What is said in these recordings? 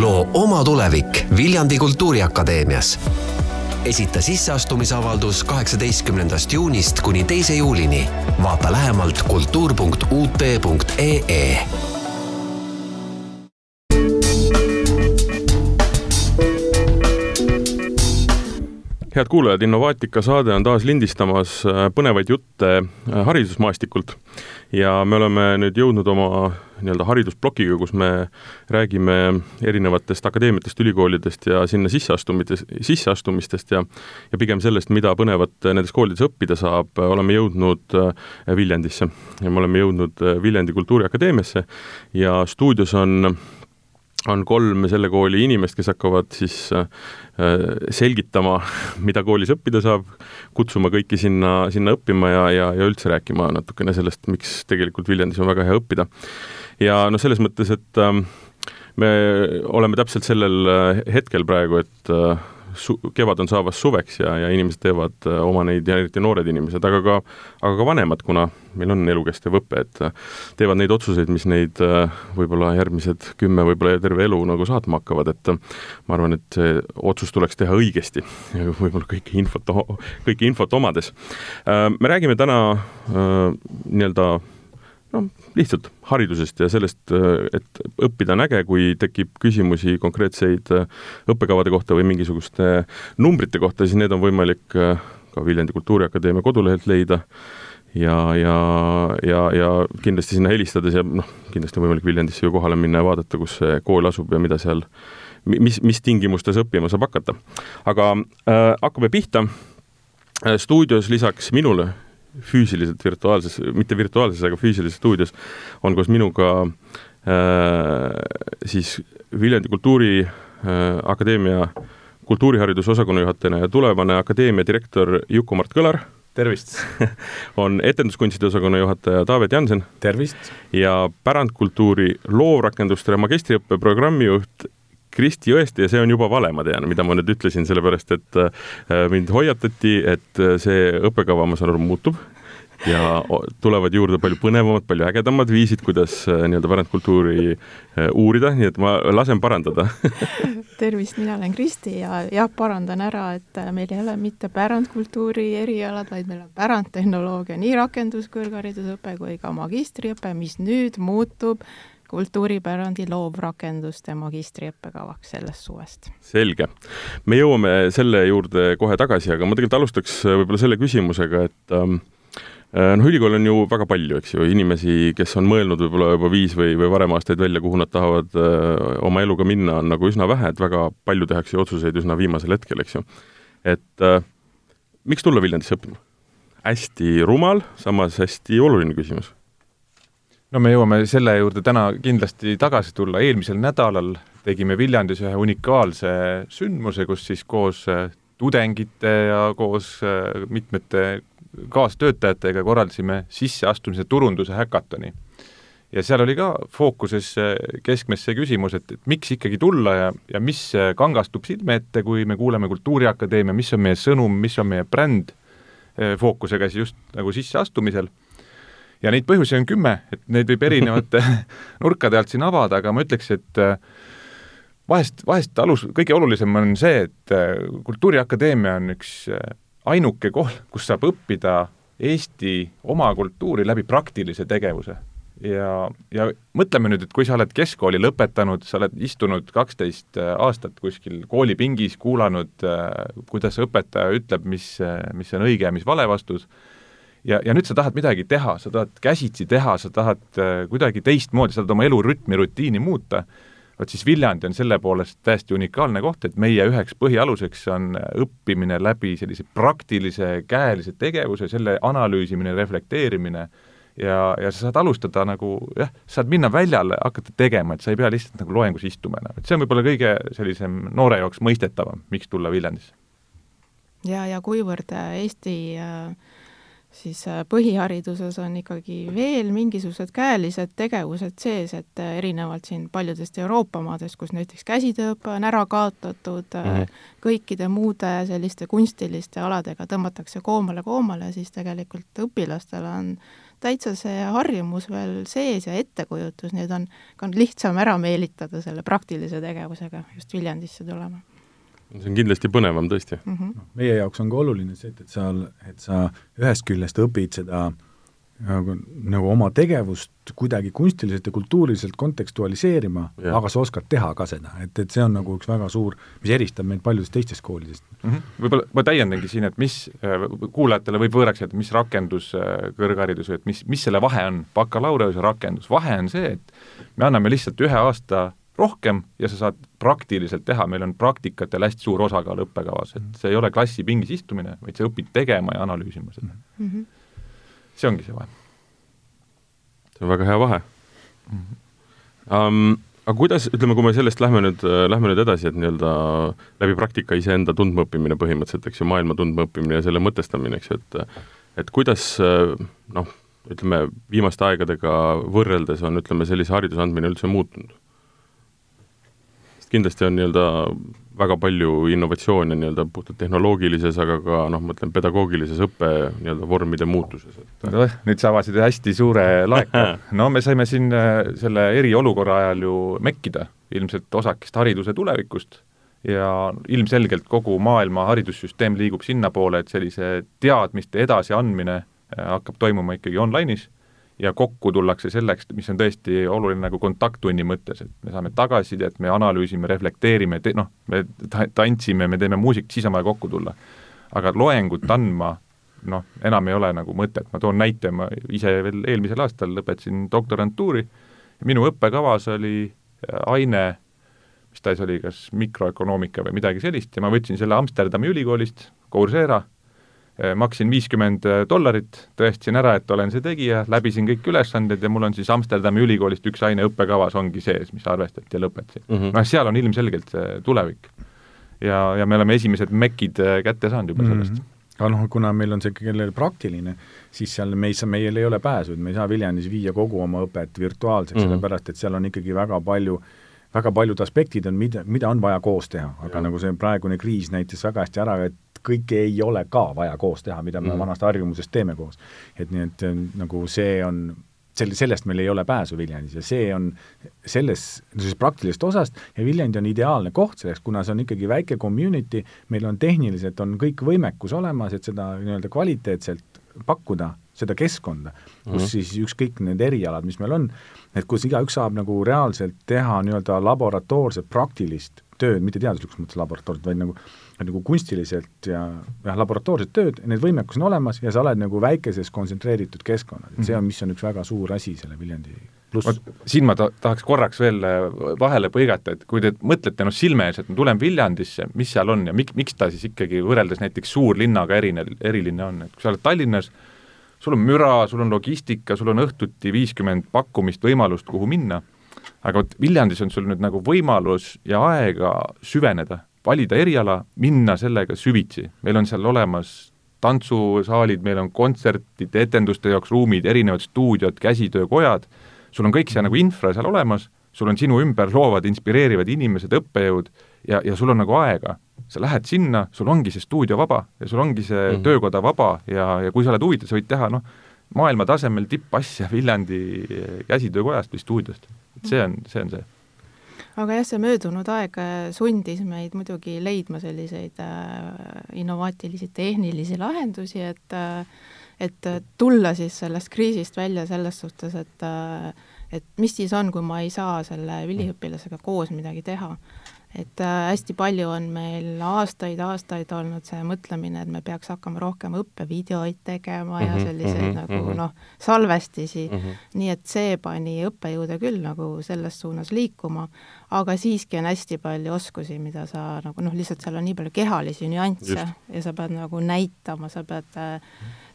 loo oma tulevik Viljandi Kultuuriakadeemias. esita sisseastumisavaldus kaheksateistkümnendast juunist kuni teise juulini. vaata lähemalt kultuur.ut.ee head kuulajad, Innovaatika saade on taas lindistamas äh, põnevaid jutte äh, haridusmaastikult ja me oleme nüüd jõudnud oma nii-öelda haridusplokiga, kus me räägime erinevatest akadeemiatest, ülikoolidest ja sinna sisseastumites, sisseastumistest ja ja pigem sellest, mida põnevat nendes koolides õppida saab, oleme jõudnud äh, Viljandisse ja me oleme jõudnud Viljandi Kultuuriakadeemiasse ja stuudios on on kolm selle kooli inimest, kes hakkavad siis äh, selgitama, mida koolis õppida saab, kutsuma kõiki sinna, sinna õppima ja, ja, ja üldse rääkima natukene sellest, miks tegelikult Viljandis on väga hea õppida. Ja noh, selles mõttes, et äh, me oleme täpselt sellel äh, hetkel praegu, et äh, su-, kevad on saamas suveks ja, ja inimesed teevad äh, oma neid ja eriti noored inimesed, aga ka, aga ka vanemad, kuna meil on elukestev õpe, et äh, teevad neid otsuseid, mis neid võib-olla järgmised kümme, võib-olla terve elu nagu saatma hakkavad, et ma arvan, et see otsus tuleks teha õigesti ja võib-olla kõike infot, kõike infot omades. Me räägime täna nii-öelda noh, lihtsalt haridusest ja sellest, et õppida on äge, kui tekib küsimusi konkreetseid õppekavade kohta või mingisuguste numbrite kohta, siis need on võimalik ka Viljandi Kultuuriakadeemia kodulehelt leida ja, ja, ja, ja kindlasti sinna helistades ja noh, kindlasti on võimalik Viljandisse ju kohale minna ja vaadata, kus see kool asub ja mida seal, mis, mis tingimustes õppima saab hakata. aga äh, hakkame pihta. stuudios lisaks minule füüsiliselt virtuaalses, mitte virtuaalses, aga füüsilises stuudios on koos minuga äh, siis Viljandi Kultuuriakadeemia äh, kultuurihariduse osakonna juhatajana ja tulevane akadeemia direktor Juku-Mart Kõlar. tervist on etenduskunstide osakonna juhataja Taavet Jansen. tervist! ja pärandkultuuri loovrakenduste magistriõppe programmijuht Kristi Jõesti ja see on juba vale, ma tean, mida ma nüüd ütlesin, sellepärast et äh, mind hoiatati, et äh, see õppekava, ma saan aru, muutub ja tulevad juurde palju põnevamad, palju ägedamad viisid, kuidas äh, nii-öelda pärandkultuuri uurida, nii et ma lasen parandada tervist, mina olen Kristi ja jah, parandan ära, et meil ei ole mitte pärandkultuuri erialad, vaid meil on pärandtehnoloogia nii rakenduskõrgharidusõpe kui ka magistriõpe, mis nüüd muutub kultuuripärandi loovrakenduste magistriõppekavaks sellest suvest. selge. me jõuame selle juurde kohe tagasi, aga ma tegelikult alustaks äh, võib-olla selle küsimusega, et ähm, äh, noh, ülikool on ju väga palju, eks ju, inimesi, kes on mõelnud võib-olla juba viis või, või varem aastaid välja, kuhu nad tahavad öö, äh, oma eluga minna, on nagu üsna vähe, et väga palju tehakse otsuseid üsna viimasel hetkel, eks ju. et öö, miks tulla Viljandisse õppima? hästi rumal, samas hästi oluline küsimus no me jõuame selle juurde täna kindlasti tagasi tulla, eelmisel nädalal tegime Viljandis ühe unikaalse sündmuse, kus siis koos äh, tudengite ja koos äh, mitmete kaastöötajatega korraldasime sisseastumise turunduse häkatoni. ja seal oli ka fookuses äh, keskmes see küsimus, et, et miks ikkagi tulla ja, ja mis kangastub silme ette, kui me kuuleme Kultuuriakadeemia, mis on meie sõnum, mis on meie bränd, fookusega siis just nagu sisseastumisel ja neid põhjusi on kümme, et neid võib erinevate nurkade alt siin avada, aga ma ütleks, et äh, vahest, vahest alus, kõige olulisem on see, et äh, Kultuuriakadeemia on üks äh, ainuke koht, kus saab õppida Eesti oma kultuuri läbi praktilise tegevuse. ja, ja mõtleme nüüd, et kui sa oled keskkooli lõpetanud, sa oled istunud kaksteist aastat kuskil koolipingis, kuulanud, kuidas õpetaja ütleb, mis, mis on õige ja mis vale vastus, ja, ja nüüd sa tahad midagi teha, sa tahad käsitsi teha, sa tahad äh, kuidagi teistmoodi, sa tahad oma elurütmi, rutiini muuta, vot siis Viljandi on selle poolest täiesti unikaalne koht, et meie üheks põhialuseks on õppimine läbi sellise praktilise käelise tegevuse, selle analüüsimine, reflekteerimine ja, ja sa saad alustada nagu jah, saad minna väljale, hakata tegema, et sa ei pea lihtsalt nagu loengus istuma enam, et see on võib-olla kõige sellisem noore jaoks mõistetavam, miks tulla Viljandisse. ja, ja kuivõrd Eesti äh, siis äh, põhihariduses on ikkagi veel mingisugused käelised tegevused sees, et äh, erinevalt siin paljudest Euroopa maadest, kus näiteks käsitööõpe on ära kaotatud mm, -hmm. kõikide muude selliste kunstiliste aladega tõmmatakse koomale-koomale, siis tegelikult õpilastel on täitsa see harjumus veel sees ja ettekujutus, nii et on, on lihtsam ära meelitada selle praktilise tegevusega just Viljandisse tulema. See on kindlasti põnevam tõesti mm. -hmm. meie jaoks on ka oluline see, et, et sa, et sa ühest küljest õpid seda nagu, nagu oma tegevust kuidagi kunstiliselt ja kultuuriliselt kontekstualiseerima, aga sa oskad teha ka seda, et, et see on nagu üks väga suur, mis eristab meid paljudest teistest koolidest mm. -hmm. Võib-olla ma täiendangi siin, et mis äh, kuulajatele võib võõraks jääda, mis rakendus äh, kõrgharidus või et mis, mis selle vahe on, bakalaureus ja rakendus, vahe on see, et me anname lihtsalt ühe aasta rohkem ja sa saad praktiliselt teha, meil on praktikatel hästi suur osakaal õppekavas, et see ei ole klassipingis istumine, vaid sa õpid tegema ja analüüsima seda mm. -hmm see ongi see vahe. see on väga hea vahe mm. -hmm. Um, aga kuidas, ütleme, kui me sellest lähme nüüd, lähme nüüd edasi, et nii-öelda läbi praktika iseenda tundmaõppimine põhimõtteliselt, eks ju, maailma tundmaõppimine ja selle mõtestamine, eks ju, et et kuidas noh, ütleme, viimaste aegadega võrreldes on, ütleme, sellise hariduse andmine üldse muutunud? Kindlasti on nii-öelda väga palju innovatsioone nii-öelda puhtalt tehnoloogilises, aga ka noh, ma ütlen pedagoogilises õppe nii-öelda vormide muutuses, et noh, nüüd sa avasid hästi suure laeka. no me saime siin äh, selle eriolukorra ajal ju mekkida ilmselt osakest hariduse tulevikust ja ilmselgelt kogu maailma haridussüsteem liigub sinnapoole, et sellise teadmiste edasiandmine äh, hakkab toimuma ikkagi online'is ja kokku tullakse selleks, mis on tõesti oluline nagu kontakttunni mõttes, et me saame tagasisidet, me analüüsime, reflekteerime, te-, noh, me ta-, tantsime, me teeme muusikat, siis on vaja kokku tulla. aga loengut andma noh, enam ei ole nagu mõtet, ma toon näite, ma ise veel eelmisel aastal lõpetasin doktorantuuri, minu õppekavas oli äh, aine, mis ta siis oli, kas mikroökonoomika või midagi sellist ja ma võtsin selle Amsterdami ülikoolist, Coursera, maksin viiskümmend äh, dollarit, tõestasin ära, et olen see tegija, läbisin kõik ülesanded ja mul on siis Amsterdami ülikoolist üks aine õppekavas ongi sees, mis arvestati ja lõpetasin mm. -hmm. noh, seal on ilmselgelt see tulevik. ja, ja me oleme esimesed MEC-id äh, kätte saanud juba sellest mm. -hmm. aga noh, kuna meil on see kellel praktiline, siis seal me ei saa, meil ei ole pääsu, et me ei saa Viljandis viia kogu oma õpet virtuaalseks mm, -hmm. sellepärast et seal on ikkagi väga palju väga paljud aspektid on, mida, mida on vaja koos teha, aga ja. nagu see praegune kriis näitas väga hästi ära, et kõike ei ole ka vaja koos teha, mida me mm. vanast harjumusest teeme koos. et nii, et nagu see on, selle, sellest meil ei ole pääsu Viljandis ja see on selles, sellest praktilisest osast ja Viljandi on ideaalne koht selleks, kuna see on ikkagi väike community, meil on tehniliselt, on kõik võimekus olemas, et seda nii-öelda kvaliteetselt pakkuda, seda keskkonda, kus mm -hmm. siis ükskõik need erialad, mis meil on, et kus igaüks saab nagu reaalselt teha nii-öelda laboratoorset praktilist tööd, mitte teaduslikus mõttes laboratoorset, vaid nagu nagu kunstiliselt ja jah, laboratoorset tööd, need võimekus on olemas ja sa oled nagu väikeses kontsentreeritud keskkonnas, et see on, mis on üks väga suur asi selle Viljandi pluss. siin ma ta-, tahaks korraks veel äh, vahele põigata, et kui te mõtlete noh silme ees, et ma tulen Viljandisse, mis seal on ja mik-, miks ta siis ikkagi võrreldes näiteks suurlinnaga erine-, eriline on, et kui sa oled Tallinnas, sul on müra, sul on logistika, sul on õhtuti viiskümmend pakkumist, võimalust, kuhu minna, aga vot Viljandis on sul nüüd nagu võimalus ja aega süveneda valida eriala, minna sellega süvitsi, meil on seal olemas tantsusaalid, meil on kontsertide, etenduste jaoks ruumid, erinevad stuudiod, käsitöökojad, sul on kõik see nagu infra seal olemas, sul on sinu ümber loovad, inspireerivad inimesed, õppejõud ja, ja sul on nagu aega. sa lähed sinna, sul ongi see stuudio vaba ja sul ongi see mm -hmm. töökoda vaba ja, ja kui sa oled huvitatud, sa võid teha noh, maailma tasemel tippasja Viljandi käsitöökojast või stuudiost. Et see on, see on see. Aga jah, see möödunud aeg äh, sundis meid muidugi leidma selliseid äh, innovaatilisi tehnilisi lahendusi, et äh, et tulla siis sellest kriisist välja selles suhtes, et et mis siis on, kui ma ei saa selle üliõpilasega koos midagi teha et äh, hästi palju on meil aastaid-aastaid olnud see mõtlemine, et me peaks hakkama rohkem õppevideoid tegema mm -hmm, ja mhm, selliseid mm -hmm, nagu mm -hmm. noh, salvestisi mm, -hmm. nii et see pani õppejõude küll nagu selles suunas liikuma, aga siiski on hästi palju oskusi, mida sa nagu noh, lihtsalt seal on nii palju kehalisi nüansse Just. ja sa pead nagu näitama, sa pead äh,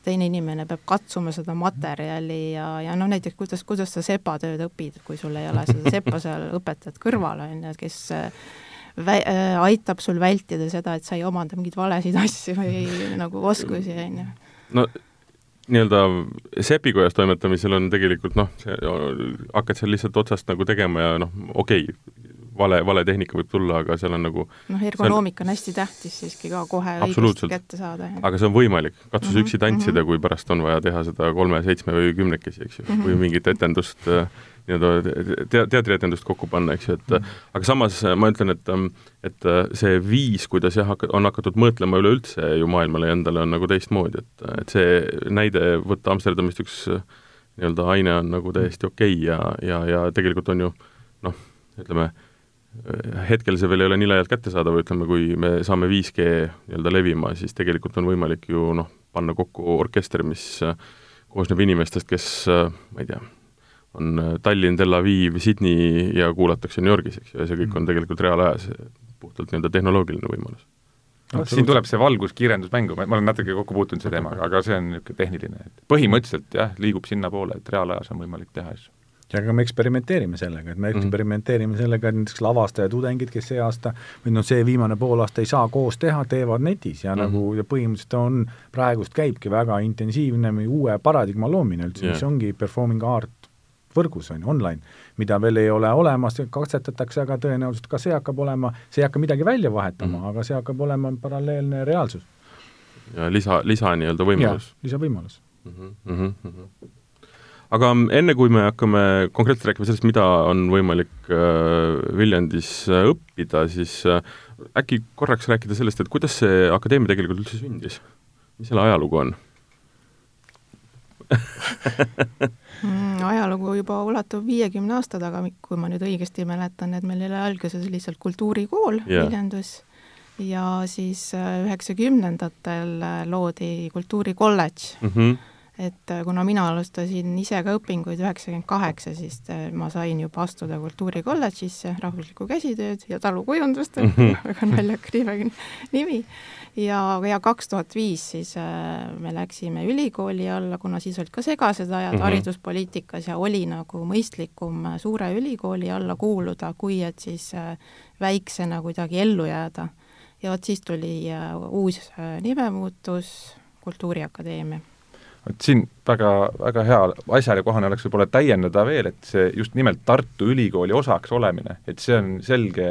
teine inimene peab katsuma seda materjali ja, ja noh, näiteks kuidas, kuidas sa sepatööd õpid, kui sul ei ole seda sepa seal õpetajat kõrval, on ju, kes vä-, äh, aitab sul vältida seda, et sa ei omanda mingeid valesid asju või nagu oskusi, on ju. no nii-öelda sepikojas toimetamisel on tegelikult noh, hakkad seal lihtsalt otsast nagu tegema ja noh, okei okay,, vale, vale tehnika võib tulla, aga seal on nagu noh, ergonoomika on hästi tähtis siiski ka kohe õigesti kätte saada. aga see on võimalik, katsus mm -hmm. üksi tantsida, kui pärast on vaja teha seda kolme, seitsme või kümnekesi, eks ju mm, -hmm. või mingit etendust äh, nii-öelda te-, teatrietendust kokku panna, eks ju, et mm. aga samas ma ütlen, et et see viis, kuidas jah, on hakatud mõõtlema üleüldse ju maailmale endale, on nagu teistmoodi, et, et see näide võtta Amsterdamist üks nii-öelda aine on nagu täiesti okei okay ja, ja, ja tegelikult on ju noh, ütleme, hetkel see veel ei ole nii laialt kättesaadav, ütleme, kui me saame 5G nii-öelda levima, siis tegelikult on võimalik ju noh, panna kokku orkester, mis koosneb inimestest, kes ma ei tea, on Tallinn, Tel Aviv, Sydney ja kuulatakse New Yorgis, eks ju, ja see kõik on mm. tegelikult reaalajas, puhtalt nii-öelda tehnoloogiline võimalus. No, siin tuleb see valguskiirendus mängu, ma olen natuke kokku puutunud selle teemaga, aga see on niisugune tehniline, et põhimõtteliselt jah, liigub sinnapoole, et reaalajas on võimalik teha asju ja aga me eksperimenteerime sellega, et me -hmm. eksperimenteerime sellega, et näiteks lavastaja tudengid, kes see aasta või noh, see viimane poolaasta ei saa koos teha, teevad netis ja mm -hmm. nagu ja põhimõtteliselt on, praegust käibki väga intensiivne uue paradigma loomine üldse yeah., mis ongi performing art võrgus, on ju, online, mida veel ei ole olemas, katsetatakse, aga tõenäoliselt ka see hakkab olema, see ei hakka midagi välja vahetama mm, -hmm. aga see hakkab olema paralleelne reaalsus. ja lisa, lisa nii-öelda võimalus. lisavõimalus mm. -hmm, mm -hmm aga enne, kui me hakkame konkreetselt rääkima sellest, mida on võimalik äh, Viljandis äh, õppida, siis äh, äkki korraks rääkida sellest, et kuidas see akadeemia tegelikult üldse sündis? mis selle ajalugu on mm, ajalugu juba ulatub viiekümne aasta taga, kui ma nüüd õigesti mäletan, et meil oli alguses lihtsalt kultuurikool yeah. Viljandis ja siis üheksakümnendatel loodi kultuurikolledž mm. -hmm et äh, kuna mina alustasin ise ka õpinguid üheksakümmend kaheksa, siis äh, ma sain juba astuda kultuurikolledžisse, rahvuslikku käsitööd ja talukujundust mm, -hmm. väga naljaka nimega nimi. ja, ja kaks tuhat viis siis äh, me läksime ülikooli alla, kuna siis olid ka segased ajad mm -hmm. hariduspoliitikas ja oli nagu mõistlikum suure ülikooli alla kuuluda, kui et siis väiksena kuidagi ellu jääda. ja vot siis tuli uus nimemuutus, Kultuuriakadeemia et siin väga, väga hea asjale kohane oleks võib-olla täiendada veel, et see just nimelt Tartu Ülikooli osaks olemine, et see on selge,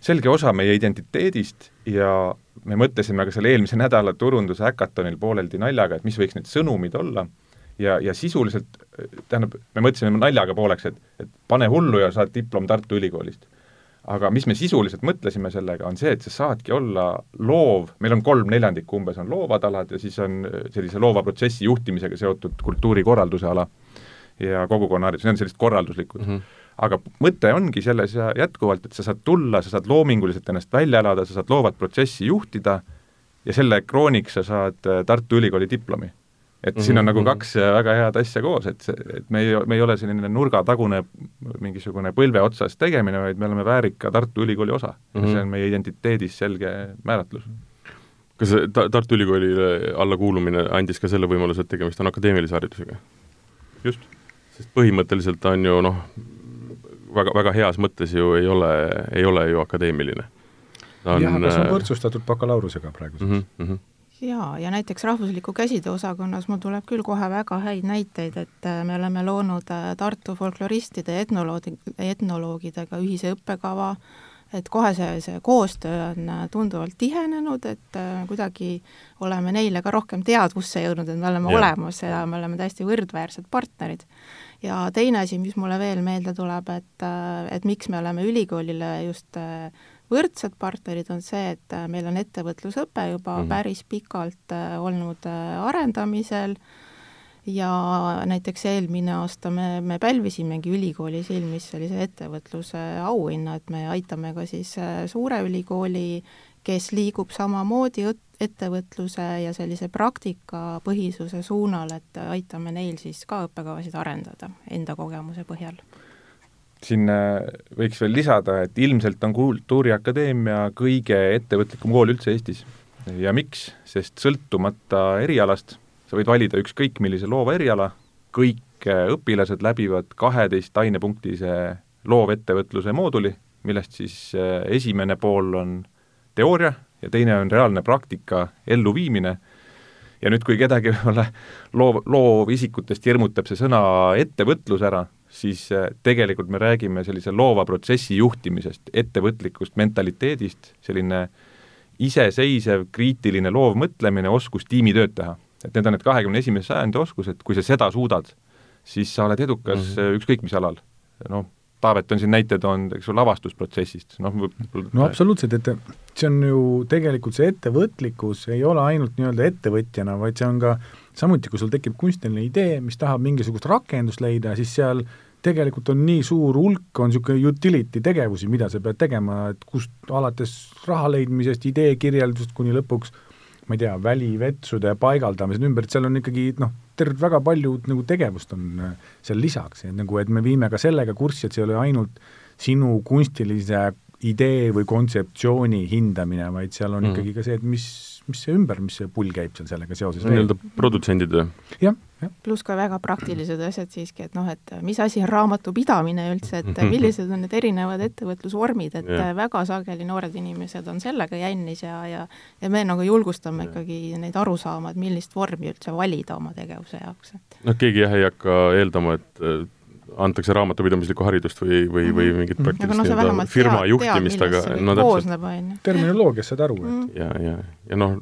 selge osa meie identiteedist ja me mõtlesime ka selle eelmise nädala turunduse häkatonil pooleldi naljaga, et mis võiks need sõnumid olla, ja, ja sisuliselt tähendab, me mõtlesime naljaga pooleks, et, et pane hullu ja saad diplom Tartu Ülikoolist aga mis me sisuliselt mõtlesime sellega, on see, et sa saadki olla loov, meil on kolm neljandikku umbes on loovad alad ja siis on äh, sellise loova protsessi juhtimisega seotud kultuurikorralduse ala ja kogukonnaharidus, need on sellised korralduslikud mm. -hmm. aga mõte ongi selles ja jätkuvalt, et sa saad tulla, sa saad loominguliselt ennast välja elada, sa saad loovat protsessi juhtida ja selle krooniks sa saad äh, Tartu Ülikooli diplomi et mm -hmm. siin on nagu mhm. kaks äh, väga head asja koos, et see, et me ei, me ei ole selline nurgatagune mingisugune põlve otsas tegemine, vaid me oleme väärika Tartu Ülikooli osa mm. -hmm. ja see on meie identiteedis selge määratlus. kas ta-, Tartu Ülikoolile alla kuulumine andis ka selle võimaluse, et tegemist on akadeemilise haridusega? just. sest põhimõtteliselt on ju noh, väga, väga heas mõttes ju ei ole, ei ole ju akadeemiline. jah, aga see on võrdsustatud bakalaureusega praeguseks mm. -hmm jaa, ja näiteks Rahvusliku Käsitöö osakonnas mul tuleb küll kohe väga häid näiteid, et äh, me oleme loonud äh, Tartu folkloristide ja etnoloogi, etnoloogidega ühise õppekava, et kohe see, see koostöö on äh, tunduvalt tihenenud, et kuidagi oleme neile ka rohkem teadvusse jõudnud, et me oleme ja. olemas ja me oleme täiesti võrdväärsed partnerid. ja teine asi, mis mulle veel meelde tuleb, et, et miks me oleme ülikoolile just võrdsed partnerid, on see, et äh, meil on ettevõtlusõpe juba mm -hmm. päris pikalt äh, olnud äh, arendamisel ja näiteks eelmine aasta me, me pälvisimegi ülikooli silmis sellise ettevõtluse auhinna, et me aitame ka siis suure ülikooli, kes liigub samamoodi ettevõtluse ja sellise praktikapõhisuse suunal, et aitame neil siis ka õppekavasid arendada enda kogemuse põhjal siin võiks veel lisada, et ilmselt on Kultuuriakadeemia kõige ettevõtlikum kool üldse Eestis. ja miks? sest sõltumata erialast, sa võid valida ükskõik millise loova eriala, kõik õpilased läbivad kaheteist ainepunktise loovettevõtluse mooduli, millest siis eh, esimene pool on teooria ja teine on reaalne praktika elluviimine ja nüüd, kui kedagi võib-olla loov, loovisikutest hirmutab see sõna ettevõtlus ära, siis äh, tegelikult me räägime sellise loova protsessi juhtimisest, ettevõtlikust mentaliteedist, selline iseseisev, kriitiline, loov mõtlemine, oskus tiimitööd teha. et need on need kahekümne esimese sajandi oskused, kui sa seda suudad, siis sa oled edukas mm -hmm. ükskõik mis alal. noh, Taavet on siin näite toonud, eks ju, lavastusprotsessist, noh no absoluutselt, et see on ju tegelikult see ettevõtlikkus ei ole ainult nii-öelda ettevõtjana, vaid see on ka samuti, kui sul tekib kunstiline idee, mis tahab mingisugust rakendust leida, siis seal tegelikult on nii suur hulk, on niisugune utility tegevusi, mida sa pead tegema, et kust alates raha leidmisest, idee kirjeldusest kuni lõpuks ma ei tea, välivetsude paigaldamised ümber, et seal on ikkagi noh, tervelt väga palju nagu tegevust on äh, seal lisaks, et nagu, et me viime ka sellega kurssi, et see ei ole ainult sinu kunstilise idee või kontseptsiooni hindamine, vaid seal on mm. ikkagi ka see, et mis, mis see ümber, mis see pull käib seal sellega seoses. nii-öelda produtsendid või? jah, jah. pluss ka väga praktilised asjad siiski, et noh, et mis asi on raamatupidamine üldse, et millised on need erinevad ettevõtlusvormid, et yeah. väga sageli noored inimesed on sellega jännis ja, ja ja me nagu julgustame yeah. ikkagi neid aru saama, et millist vormi üldse valida oma tegevuse jaoks, et noh, keegi jah ei hakka eeldama, et antakse raamatupidamislikku haridust või, või, või mhm. mingit praktilist no, nii-öelda firma tead, juhtimist, aga no täpselt. terminoloogiast saad aru, et mm. ja, ja, ja noh,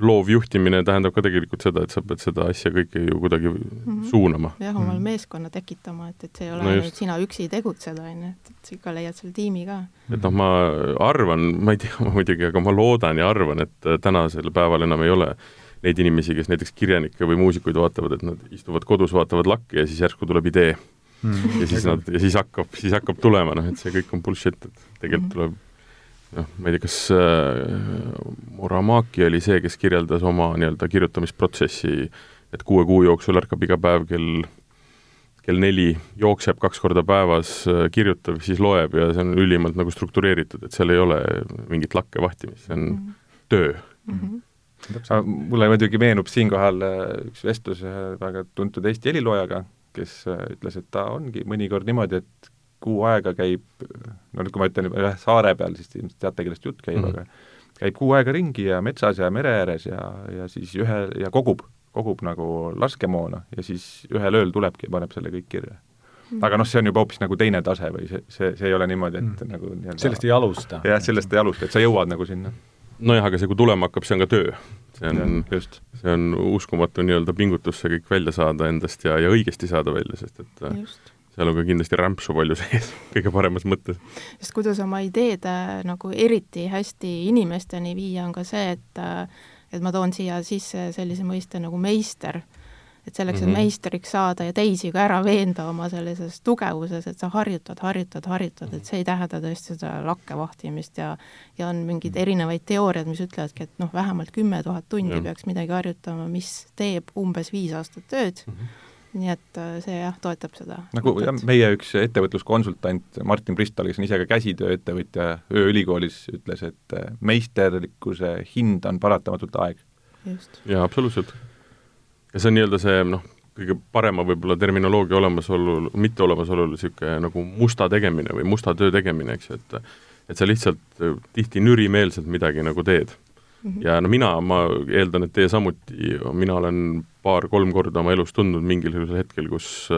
loov juhtimine tähendab ka tegelikult seda, et sa pead seda asja kõike ju kuidagi mm -hmm. suunama. jah, omal mm -hmm. meeskonna tekitama, et, et see ei ole no ainult sina üksi tegutseda, on ju, et, et sa ikka leiad selle tiimi ka. et noh, ma arvan, ma ei tea muidugi, aga ma loodan ja arvan, et tänasel päeval enam ei ole neid inimesi, kes näiteks kirjanikke või muusikuid vaatavad, et nad istuvad kodus, vaatavad lakke ja siis järsku tuleb idee mm.. ja siis nad, ja siis hakkab, siis hakkab tulema, noh et see kõik on bullshit, et tegelikult mm. tuleb noh, ma ei tea, kas äh, Muramaki oli see, kes kirjeldas oma nii-öelda kirjutamisprotsessi, et kuue kuu jooksul ärkab iga päev kell kell neli, jookseb kaks korda päevas, äh, kirjutab, siis loeb ja see on ülimalt nagu struktureeritud, et seal ei ole mingit lakke vahtimist, see on mm -hmm. töö mm. -hmm mulle muidugi meenub siinkohal äh, üks vestlus ühe väga tuntud Eesti heliloojaga, kes äh, ütles, et ta ongi mõnikord niimoodi, et kuu aega käib, no nüüd, kui ma ütlen ühe saare peal, siis ilmselt teate, kellest jutt käib mm, -hmm. aga käib kuu aega ringi ja metsas ja mere ääres ja, ja siis ühe, ja kogub, kogub nagu laskemoona ja siis ühel ööl tulebki ja paneb selle kõik kirja mhm. aga noh, see on juba hoopis nagu teine tase või see, see, see ei ole niimoodi, et mm. nagu nii-öelda sellest ei alusta. jah, sellest ei alusta, et sa jõuad nagu sinna nojah, aga see, kui tulema hakkab, see on ka töö. see on, see on uskumatu nii-öelda pingutus see kõik välja saada endast ja, ja õigesti saada välja, sest et äh, just. seal on ka kindlasti rämpsu palju sees, kõige paremas mõttes. sest kuidas oma ideed äh, nagu eriti hästi inimesteni viia, on ka see, et äh, et ma toon siia sisse sellise mõiste nagu meister et selleks, et mm -hmm. meistriks saada ja teisi ka ära veenda oma sellises tugevuses, et sa harjutad, harjutad, harjutad, et see ei tähenda tõesti seda lakke vahtimist ja ja on mingeid erinevaid teooriaid, mis ütlevadki, et noh, vähemalt kümme tuhat tundi ja. peaks midagi harjutama, mis teeb umbes viis aastat tööd mm, -hmm nii et äh, see jah, toetab seda. nagu jah, meie üks ettevõtluskonsultant Martin Bristol, kes on ise ka käsitööettevõtja ööülikoolis, ütles, et äh, meisterlikkuse hind on paratamatult aeg. jaa, absoluutselt ja see on nii-öelda see noh, kõige parema võib-olla terminoloogia olemasolul, mitte olemasolul niisugune nagu musta tegemine või musta töö tegemine, eks ju, et et sa lihtsalt tihti nürimeelselt midagi nagu teed mm. -hmm. ja no mina, ma eeldan, et teie samuti, mina olen paar-kolm korda oma elus tundnud mingil hetkel, kus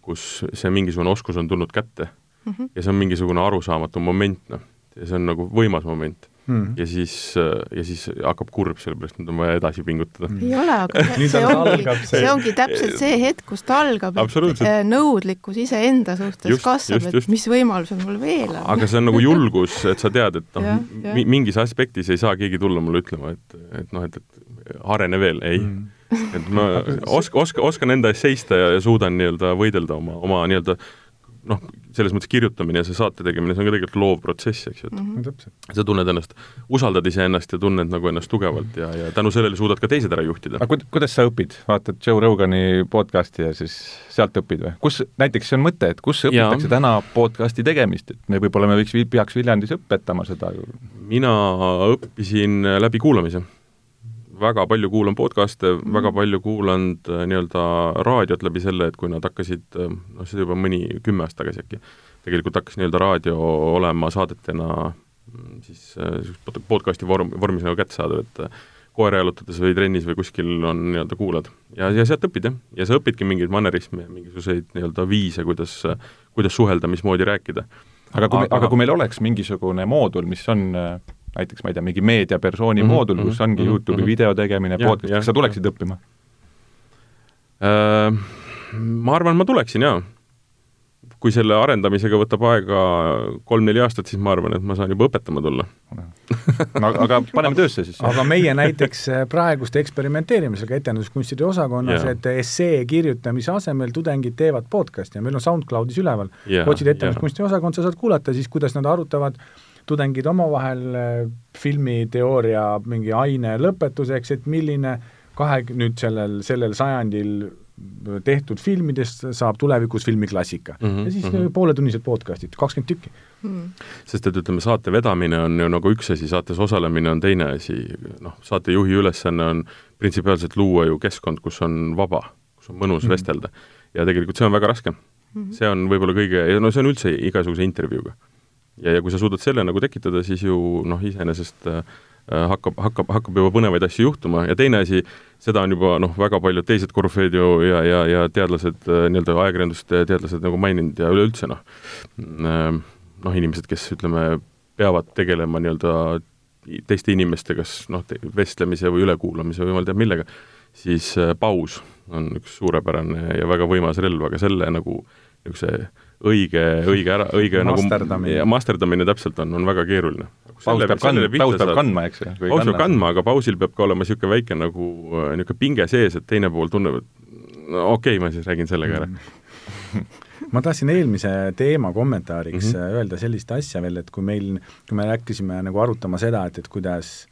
kus see mingisugune oskus on tulnud kätte mm -hmm. ja see on mingisugune arusaamatu moment, noh, ja see on nagu võimas moment mm. ja siis, ja siis hakkab kurb, sellepärast nüüd on vaja edasi pingutada. Mm.. ei ole, aga see, see ongi, see. ongi täpselt see hetk, kus ta algab, et äh, nõudlikkus iseenda suhtes just, kasvab, et mis võimalused mul veel? On. aga see on nagu julgus, et sa tead, et noh, mingis aspektis ei saa keegi tulla mulle ütlema, et, et noh, et, et arene veel, ei. Mm. et ma oska, oska, oskan enda eest seista ja, ja suudan nii-öelda võidelda oma, oma nii-öelda noh, selles mõttes kirjutamine ja see saate tegemine, see on ka tegelikult loov protsess, eks ju, et mm -hmm. sa tunned ennast, usaldad iseennast ja tunned nagu ennast tugevalt ja, ja tänu sellele suudad ka teised ära juhtida. aga kuidas sa õpid, vaatad Joe Rogani podcasti ja siis sealt õpid või? kus, näiteks see on mõte, et kus õpitakse ja. täna podcasti tegemist, et me võib-olla me võiks, peaks Viljandis õpetama seda? mina õppisin läbi kuulamise väga palju kuulan podcast'e mm, -hmm. väga palju kuulanud äh, nii-öelda raadiot läbi selle, et kui nad hakkasid, äh, noh, see juba mõni, kümme aastat tagasi äkki, tegelikult hakkas nii-öelda raadio olema saadetena mm, siis äh, podcast'i vorm, vormis nagu kättesaadav, et koera jalutades või trennis või kuskil on nii-öelda kuulad. ja, ja sealt õpid jah, ja sa õpidki mingeid mannerisme ja mingisuguseid nii-öelda viise, kuidas, kuidas suhelda, mismoodi rääkida. aga kui aga... aga kui meil oleks mingisugune moodul, mis on näiteks ma ei tea, mingi meediapersooni mm -hmm, moodul, kus ongi mm -hmm, Youtube'i mm -hmm. video tegemine, podcast, kas sa tuleksid ja. õppima äh,? Ma arvan, ma tuleksin, jaa kui selle arendamisega võtab aega kolm-neli aastat, siis ma arvan, et ma saan juba õpetama tulla no aga paneme töösse siis. aga meie näiteks äh, praeguste eksperimenteerimisega etenduskunstide osakonnas et essee kirjutamise asemel tudengid teevad podcast'i ja meil on SoundCloudis üleval otsid etenduskunsti yeah. osakond, sa saad kuulata siis, kuidas nad arutavad tudengid omavahel äh, filmiteooria mingi aine lõpetuseks, et milline kahe, nüüd sellel, sellel sajandil tehtud filmidest saab tulevikus filmiklassika mm. -hmm, ja siis mm -hmm. pooletunnised podcast'id, kakskümmend tükki mm.. sest et ütleme, saate vedamine on ju nagu üks asi, saates osalemine on teine asi, noh, saatejuhi ülesanne on printsipiaalselt luua ju keskkond, kus on vaba, kus on mõnus mm -hmm. vestelda. ja tegelikult see on väga raske mm. -hmm. see on võib-olla kõige, ja no see on üldse igasuguse intervjuuga. Ja, ja kui sa suudad selle nagu tekitada, siis ju noh, iseenesest äh, Äh, hakkab, hakkab, hakkab juba põnevaid asju juhtuma. Ja teine asi, seda on juba noh, väga paljud teised korüfeed ju ja, ja, ja teadlased, äh, nii-öelda ajakirjanduste teadlased nagu maininud ja üleüldse noh, äh, noh, inimesed, kes ütleme, peavad tegelema nii-öelda teiste inimestega, kas noh, vestlemise või ülekuulamise või jumal teab millega, siis paus on üks suurepärane ja väga võimas relv, aga selle nagu niisuguse õige, õige ära, õige nagu masterdamine. nagu masterdamine täpselt on, on väga keeruline. paus peab kandma, paus peab kandma, eks ju. paus peab kandma, aga pausil peab ka olema niisugune väike nagu niisugune pinge sees, et teine pool tunneb, et no okei okay,, ma siis räägin sellega ära ma tahtsin eelmise teema kommentaariks mm -hmm. öelda sellist asja veel, et kui meil, kui me hakkasime nagu arutama seda, et, et kuidas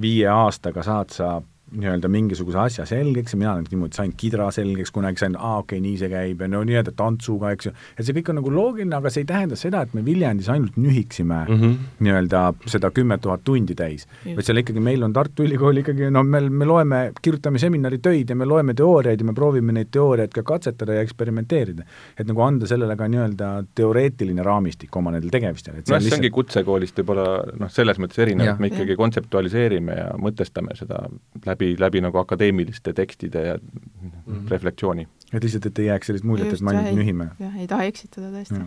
viie aastaga saad sa nii-öelda mingisuguse asja selgeks ja mina nüüd niimoodi sain kidra selgeks, kunagi sain, aa okei okay,, nii see käib ja no nii-öelda tantsuga, eks ju, et see kõik on nagu loogiline, aga see ei tähenda seda, et me Viljandis ainult nühiksime mm -hmm. nii-öelda seda kümmet tuhat tundi täis. vaid seal ikkagi meil on Tartu Ülikool ikkagi, no me, me loeme, kirjutame seminaritöid ja me loeme teooriaid ja me proovime neid teooriaid ka katsetada ja eksperimenteerida. et nagu anda sellele ka nii-öelda teoreetiline raamistik oma nendel tegemistel. nojah, see ongi kutsekoolist võib-olla noh, selles mõttes erinev, et me ikkagi kontseptualiseerime ja mõtestame seda läbi läbi, läbi nagu akadeemiliste tekstide ja mm -hmm. reflektsiooni. et lihtsalt, et ei jääks sellist muljet, et me ainult nühime. jah, ei taha eksitada tõesti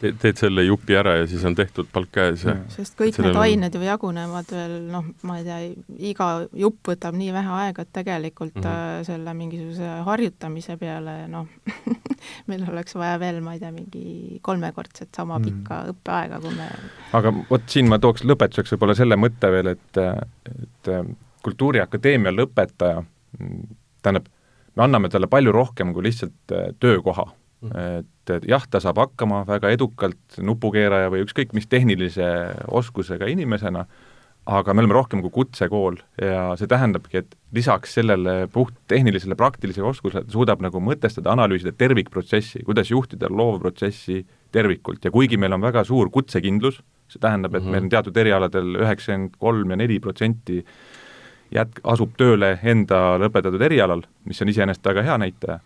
Te, teed selle jupi ära ja siis on tehtud palk käes ja sest kõik need ained ju jagunevad veel noh, ma ei tea, iga jupp võtab nii vähe aega, et tegelikult mm -hmm. selle mingisuguse harjutamise peale noh meil oleks vaja veel, ma ei tea, mingi kolmekordset sama mhm. pikka mm -hmm. õppeaega, kui me aga vot siin ma tooks lõpetuseks võib-olla selle mõtte veel, et, et Kultuuriakadeemia lõpetaja, tähendab, me anname talle palju rohkem kui lihtsalt äh, töökoha. Mm.. et, et jah, ta saab hakkama väga edukalt nupukeeraja või ükskõik mis tehnilise oskusega inimesena, aga me oleme rohkem kui kutsekool ja see tähendabki, et lisaks sellele puht tehnilisele praktilisele oskusele suudab nagu mõtestada, analüüsida tervikprotsessi, kuidas juhtida loovprotsessi tervikult. Ja kuigi meil on väga suur kutsekindlus, see tähendab, et mm -hmm. meil on teatud erialadel üheksakümmend kolm ja neli protsenti jät-, asub tööle enda lõpetatud erialal, mis on iseenesest väga hea näitaja,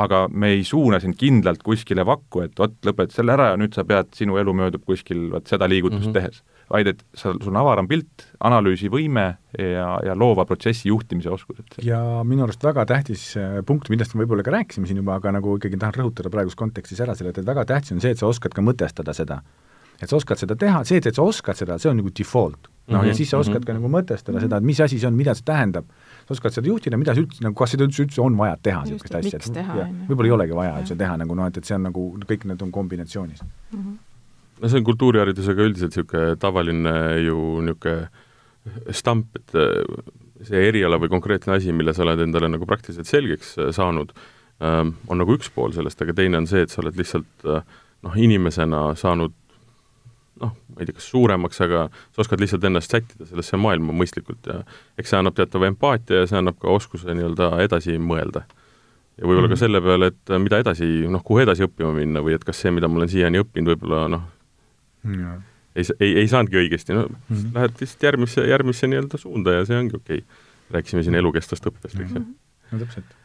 aga me ei suuna sind kindlalt kuskile vakku, et vot, lõpeta selle ära ja nüüd sa pead, sinu elu möödub kuskil vot seda liigutust mm -hmm. tehes. vaid et sa, sul on avaram pilt, analüüsivõime ja, ja loova protsessi juhtimise oskused. ja minu arust väga tähtis äh, punkt, millest me võib-olla ka rääkisime siin juba, aga nagu ikkagi tahan rõhutada praeguses kontekstis ära selle, et väga tähtis on see, et sa oskad ka mõtestada seda. et sa oskad seda teha, see, et sa oskad seda, see on nagu default noh, ja mhm, siis sa oskad ka nagu mõtestada seda, et mis asi see on, mida see tähendab. sa oskad seda juhtida, mida see üldse, nagu kas seda üldse, üldse on vaja teha, niisugust asja, et võib-olla ei olegi vaja üldse teha nagu noh, et, et see on nagu, kõik need on kombinatsioonis mm. -hmm. no see on kultuuriharidusega üldiselt niisugune tavaline ju niisugune stamp, et äh, see eriala või konkreetne asi, mille sa oled endale nagu praktiliselt selgeks äh, saanud, ähm, on nagu üks pool sellest, aga teine on see, et sa oled lihtsalt äh, noh, inimesena saanud noh, ma ei tea, kas suuremaks, aga sa oskad lihtsalt ennast sättida sellesse maailma mõistlikult ja eks see annab teatava empaatia ja see annab ka oskuse nii-öelda edasi mõelda. ja võib-olla mm -hmm. ka mhm. selle peale, et mida edasi, noh, kuhu edasi õppima minna või et kas see, mida ma olen siiani õppinud, võib-olla noh ja., ei, ei, ei saanudki õigesti, no mm -hmm. lähed lihtsalt järgmisse, järgmisse nii-öelda suunda ja see ongi okei okay.. rääkisime siin elukestvast õppest, eks ju mm -hmm.. no täpselt.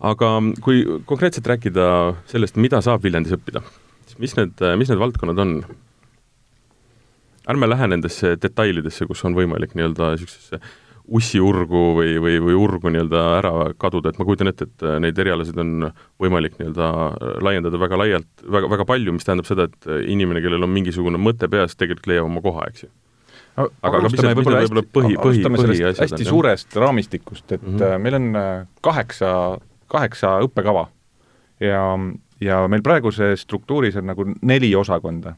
aga kui konkreetselt rääkida sellest, mida saab Viljandis õppida, siis mis need, mis need valdkonnad on, ärme lähe nendesse detailidesse, kus on võimalik nii-öelda niisugusesse ussiurgu või, või, või urgu nii-öelda ära kaduda, et ma kujutan ette, et neid erialasid on võimalik nii-öelda laiendada väga laialt, väga, väga palju, mis tähendab seda, et inimene, kellel on mingisugune mõte peas, tegelikult leiab oma koha, eks ju aga, aga alustame võib-olla hästi, põhi, põhi, põhi hästi suurest raamistikust, et mm -hmm. meil on äh, kaheksa, kaheksa õppekava ja, ja meil praeguses struktuuris on nagu neli osakonda.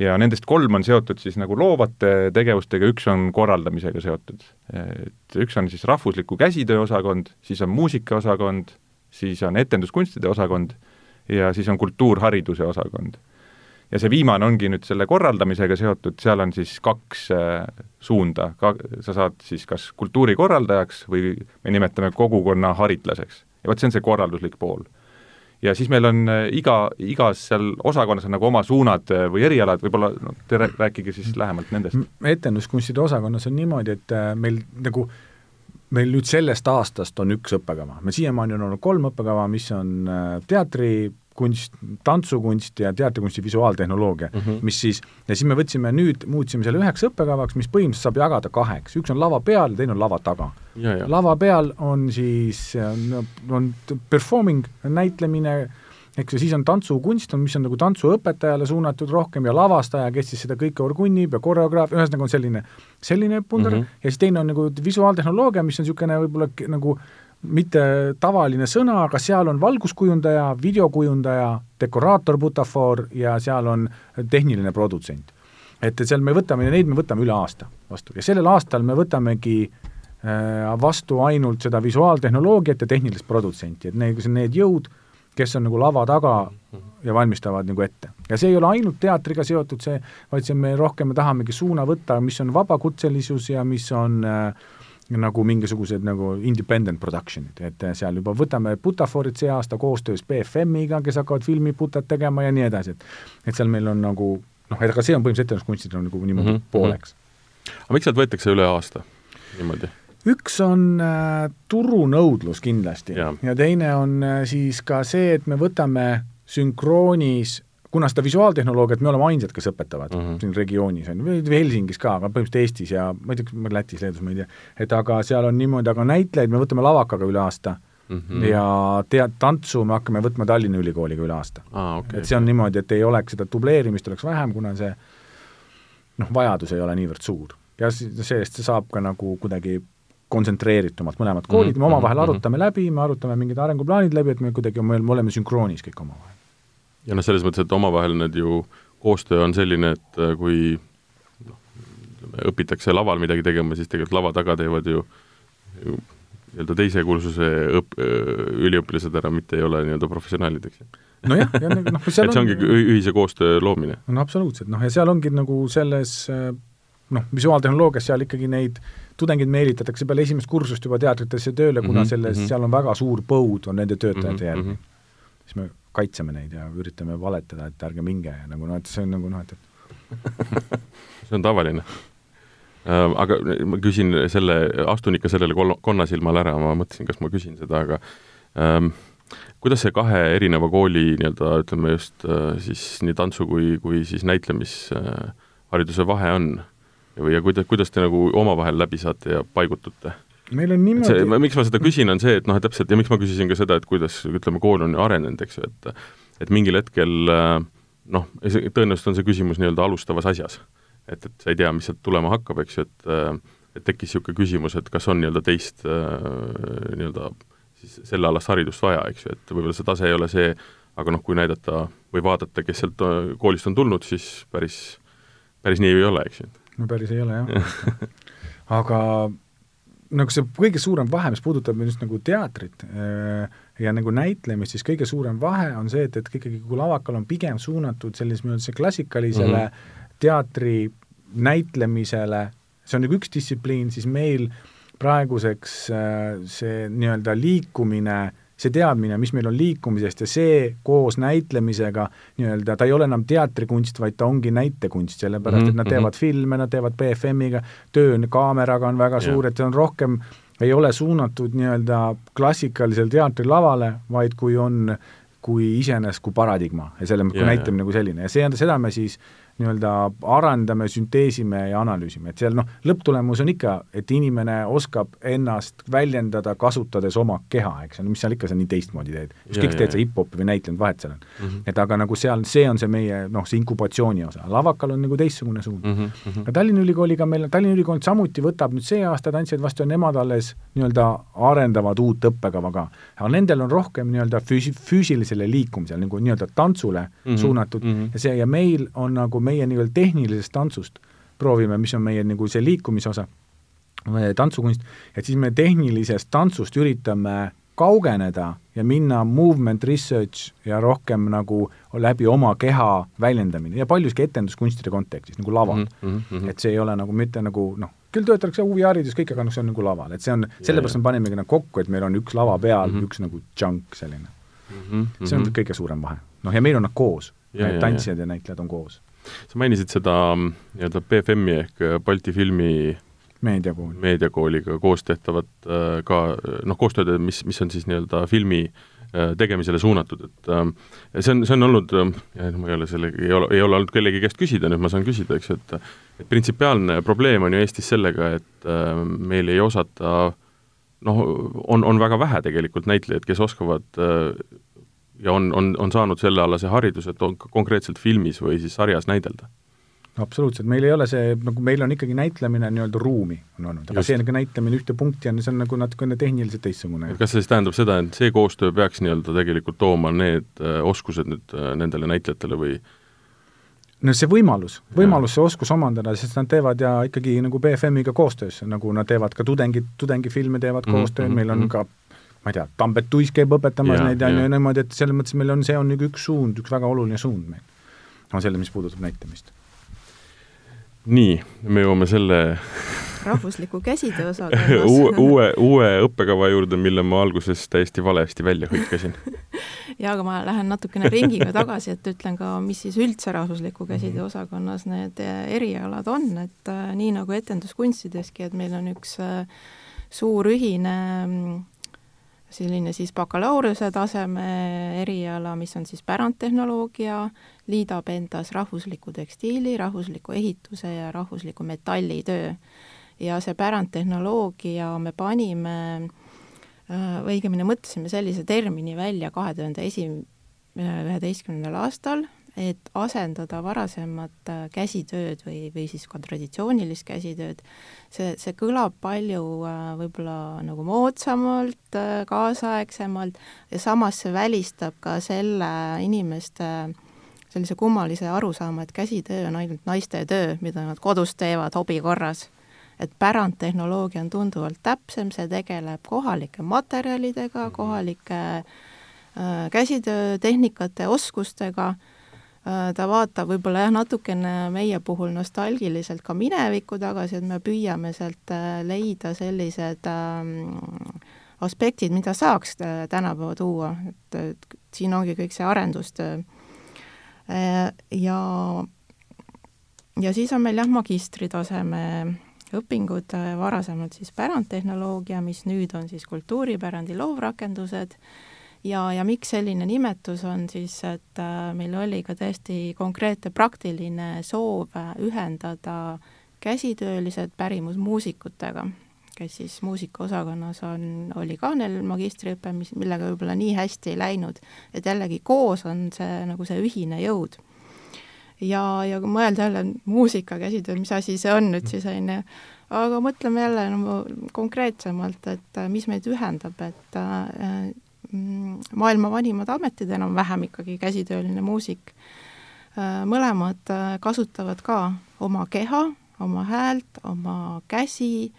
Ja nendest kolm on seotud siis nagu loovate tegevustega, üks on korraldamisega seotud. et üks on siis rahvusliku käsitöö osakond, siis on muusikaosakond, siis on etenduskunstide osakond ja siis on kultuurhariduse osakond ja see viimane ongi nüüd selle korraldamisega seotud, seal on siis kaks äh, suunda, ka sa saad siis kas kultuurikorraldajaks või me nimetame kogukonna haritlaseks. ja vot see on see korralduslik pool. Ja siis meil on äh, iga, igas seal osakonnas on nagu oma suunad äh, või erialad, võib-olla no te rääkige siis lähemalt nendest. etenduskunstide osakonnas on niimoodi, et meil nagu meil nüüd sellest aastast on üks õppekava, me siiamaani on olnud kolm õppekava, mis on teatri kunst, tantsukunst ja teatrikunsti visuaaltehnoloogia mm, -hmm. mis siis, ja siis me võtsime nüüd, muutsime selle üheks õppekavaks, mis põhimõtteliselt saab jagada kaheks, üks on lava peal ja teine on lava taga. lava peal on siis, on, on performing, näitlemine, eks ju, siis on tantsukunst, mis on nagu tantsuõpetajale suunatud rohkem ja lavastaja, kes siis seda kõike orgunnib ja koreograaf, ühesõnaga on selline, selline punder mm -hmm. ja siis teine on nagu visuaaltehnoloogia, mis on niisugune võib-olla nagu mitte tavaline sõna, aga seal on valguskujundaja, videokujundaja, dekoraator, butafoor ja seal on tehniline produtsent. et seal me võtame, neid me võtame üle aasta vastu ja sellel aastal me võtamegi äh, vastu ainult seda visuaaltehnoloogiat ja tehnilist produtsenti, et need, need jõud, kes on nagu lava taga ja valmistavad nagu ette. ja see ei ole ainult teatriga seotud, see, vaid see me rohkem, me tahamegi suuna võtta, mis on vabakutselisus ja mis on äh, nagu mingisugused nagu independent production'id, et seal juba võtame Butaforit see aasta koostöös BFM-iga, kes hakkavad filmiputat tegema ja nii edasi, et et seal meil on nagu noh, aga see on põhimõtteliselt etenduskunstid on nagu niimoodi mm -hmm. pooleks. aga miks sealt võetakse üle aasta niimoodi? üks on äh, turunõudlus kindlasti ja. ja teine on äh, siis ka see, et me võtame sünkroonis kuna seda visuaaltehnoloogiat me oleme ainsad, kes õpetavad mm -hmm. siin regioonis, on ju, või Helsingis ka, aga põhimõtteliselt Eestis ja ma ei tea, Lätis, Leedus, ma ei tea, et aga seal on niimoodi, aga näitlejaid me võtame lavakaga üle aasta mm -hmm. ja tead, tantsu me hakkame võtma Tallinna Ülikooliga üle aasta ah,. Okay, et see on niimoodi, et ei oleks seda dubleerimist, oleks vähem, kuna see noh, vajadus ei ole niivõrd suur. ja sellest see saab ka nagu kuidagi kontsentreeritumalt mõlemad koolid mm, -hmm. me omavahel mhm, arutame läbi, me arutame mingid arenguplaanid läbi, et me kuidagi, me oleme sünkroonis kõik omavahel ja noh, selles mõttes, et omavahel need ju, koostöö on selline, et äh, kui noh, õpitakse laval midagi tegema, siis tegelikult lava taga teevad ju, ju nii-öelda teise kursuse õp-, äh, üliõpilased ära, mitte ei ole nii-öelda professionaalid, eks ju. nojah, ja nagu noh, seal et see ongi on... ühise koostöö loomine. no absoluutselt, noh ja seal ongi nagu selles noh, visuaaltehnoloogias seal ikkagi neid tudengeid meelitatakse peale esimest kursust juba teatritesse tööle, kuna mm -hmm, selles mm, -hmm. seal on väga suur põud, on nende töötajate mm -hmm, järgi mm. -hmm. siis me kaitseme neid ja üritame valetada, et ärge minge ja nagu noh, et see on nagu noh, et, et see on tavaline äh,. Aga ma küsin selle, astun ikka sellele kol-, konnasilmale ära, ma mõtlesin, kas ma küsin seda, aga ähm, kuidas see kahe erineva kooli nii-öelda ütleme just äh, siis nii tantsu kui, kui siis näitlemishariduse äh, vahe on? ja, ja kuidas, kuidas te nagu omavahel läbi saate ja paigutute? Meil on niimoodi see, miks ma seda küsin, on see, et noh, et täpselt, ja miks ma küsisin ka seda, et kuidas, ütleme, kool on ju arenenud, eks ju, et et mingil hetkel noh, tõenäoliselt on see küsimus nii-öelda alustavas asjas. et, et sa ei tea, mis sealt tulema hakkab, eks ju, et et tekkis niisugune küsimus, et kas on nii-öelda teist nii-öelda siis sellealast haridust vaja, eks ju, et võib-olla see tase ei ole see, aga noh, kui näidata või vaadata, kes sealt koolist on tulnud, siis päris, päris nii ei ole, eks ju. no päris ei ole jah aga nagu see kõige suurem vahe, mis puudutab just nagu teatrit äh, ja nagu näitlemist, siis kõige suurem vahe on see, et, et ikkagi kui lavakal on pigem suunatud sellisesse klassikalisele mm -hmm. teatri näitlemisele, see on nagu üks distsipliin, siis meil praeguseks äh, see nii-öelda liikumine äh, see teadmine, mis meil on liikumisest ja see koos näitlemisega nii-öelda, ta ei ole enam teatrikunst, vaid ta ongi näitekunst, sellepärast et nad mhm, teevad mhm. filme, nad teevad BFM-iga, töö kaameraga on väga suur, et see on rohkem, ei ole suunatud nii-öelda klassikalisel teatrilavale, vaid kui on kui iseenesest kui paradigma ja selle, kui näitamine kui selline. Ja see, seda me siis nii-öelda arendame, sünteesime ja analüüsime, et seal noh, lõpptulemus on ikka, et inimene oskab ennast väljendada, kasutades oma keha, eks ole, mis seal ikka sa nii teistmoodi teed. ükskõik, teed sa hip-hopi või näitlenud, vahet seal on mm. -hmm. et aga nagu seal, see on see meie noh, see inkubatsiooni osa, lavakal on nagu teistsugune suund mm. -hmm. aga Tallinna Ülikooliga meil, Tallinna Ülikool samuti võtab nüüd see aasta tantsijaid vastu ja nemad alles nii-öelda arendavad uut õppekava ka. aga nendel on rohkem nii-öelda füüsi-, füüsilisele liikumisele, nagu nii-öelda tantsule mm -hmm. suunatud mm -hmm. ja see, ja meil on nagu meie nii-öelda tehnilisest tantsust proovime, mis on meie nagu see liikumise osa, tantsukunst, et siis me tehnilisest tantsust üritame kaugeneda ja minna movement research ja rohkem nagu läbi oma keha väljendamine ja paljuski etenduskunstide kontekstis, nagu laval mm. -hmm. et see ei ole nagu mitte nagu noh, küll töötatakse huviharidus, kõik, aga noh, see on nagu laval, et see on, sellepärast me panimegi nagu kokku, et meil on üks lava peal mm, -hmm. üks nagu junk selline mm. -hmm. see on kõige suurem vahe. noh, ja meil on nad koos, need tantsijad ja näitlejad on koos sa mainisid seda mm, nii-öelda BFM-i ehk äh, Balti filmi meediakool. meediakooliga koos tehtavat äh, ka noh, koostööd, mis, mis on siis nii-öelda filmi äh, tegemisele suunatud, et see on, see on olnud, ma ei ole sellega, ei ole, ei ole olnud kellegi käest küsida, nüüd ma saan küsida, eks ju, et et printsipiaalne probleem on ju Eestis sellega, et meil ei osata noh, on, on väga vähe tegelikult näitlejaid, kes oskavad ja on, on, on saanud sellealase hariduse, et on konkreetselt filmis või siis sarjas näidelda? absoluutselt, meil ei ole see, nagu meil on ikkagi näitlemine nii-öelda ruumi on olnud, aga Just. see nagu näitlemine ühte punkti on, see on nagu natukene tehniliselt teistsugune. kas see siis tähendab seda, et see koostöö peaks nii-öelda tegelikult tooma need äh, oskused nüüd äh, nendele näitlejatele või no see võimalus, võimalus see oskus omandada, sest nad teevad ja ikkagi nagu BFM-iga koostöös, nagu nad teevad ka tudengid, tudengifilme teevad mm -hmm. koostööd, meil on mm -hmm. ka ma ei tea, Tambet Tuis käib õpetamas ja, neid, on ju, niimoodi, et selles mõttes meil on, see on nagu üks suund, üks väga oluline suund meil. no selle, mis puudutab näitamist. nii, me jõuame selle rahvusliku käsitöö osaga uue, uue, uue õppekava juurde, mille ma alguses täiesti valesti välja hõikasin jaa, aga ma lähen natukene ringiga tagasi, et ütlen ka, mis siis üldse rahvusliku käsitöö mhm. osakonnas need erialad on, et äh, nii nagu etenduskunstideski, et meil on üks äh, suur ühine äh, selline siis bakalaureuse taseme eriala, mis on siis pärandtehnoloogia, liidab endas rahvusliku tekstiili, rahvusliku ehituse ja rahvusliku metallitöö. ja see pärandtehnoloogia me panime, äh, õigemini mõtlesime sellise termini välja kahe tuhande esi-, üheteistkümnendal aastal, et asendada varasemat äh, käsitööd või, või siis ka traditsioonilist käsitööd, see, see kõlab palju äh, võib-olla nagu moodsamalt, äh, kaasaegsemalt ja samas see välistab ka selle inimeste sellise kummalise arusaama, et käsitöö on ainult naiste töö, mida nad kodus teevad hobi korras. et pärandtehnoloogia on tunduvalt täpsem, see tegeleb kohalike materjalidega, kohalike äh, käsitöötehnikate, oskustega ta vaatab võib-olla jah, natukene meie puhul nostalgiliselt ka minevikku tagasi, et me püüame sealt äh, leida sellised ähm, aspektid, mida saaks äh, tänapäeva tuua, et siin ongi kõik see arendustöö. ja, ja siis on meil jah, magistritaseme õpingud, varasemalt siis pärandtehnoloogia, mis nüüd on siis kultuuripärandi loovrakendused ja, ja miks selline nimetus on siis, et äh, meil oli ka täiesti konkreetne praktiline soov äh, ühendada käsitöölised pärimusmuusikutega, kes siis muusikaosakonnas on, oli ka neil magistriõpe, mis, millega võib-olla nii hästi ei läinud, et jällegi koos on see nagu see ühine jõud. ja, ja kui mõelda jälle muusika käsitööl, mis asi see on nüüd siis, on ju, aga mõtleme jälle nagu konkreetsemalt, et äh, mis meid ühendab, et maailma vanimad ametid enam-vähem ikkagi, käsitööline muusik, äh, mõlemad äh, kasutavad ka oma keha, oma häält, oma käsi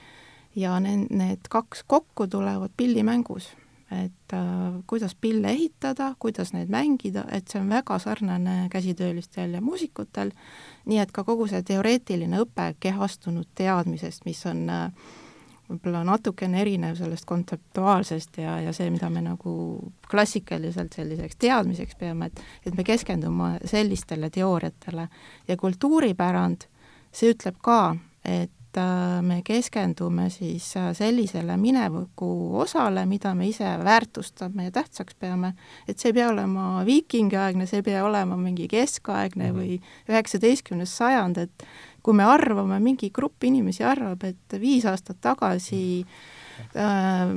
ja need, need kaks kokku tulevad pillimängus. et äh, kuidas pille ehitada, kuidas neid mängida, et see on väga sarnane käsitöölistel ja muusikutel, nii et ka kogu see teoreetiline õpe kehastunud teadmisest, mis on äh, võib-olla natukene erinev sellest kontseptuaalsest ja, ja see, mida me nagu klassikaliselt selliseks teadmiseks peame, et et me keskendume sellistele teooriatele ja kultuuripärand, see ütleb ka, et äh, me keskendume siis äh, sellisele mineviku osale, mida me ise väärtustame ja tähtsaks peame, et see ei pea olema viikingiaegne, see ei pea olema mingi keskaegne -hmm. või üheksateistkümnes sajand, et kui me arvame, mingi grupp inimesi arvab, et viis aastat tagasi äh,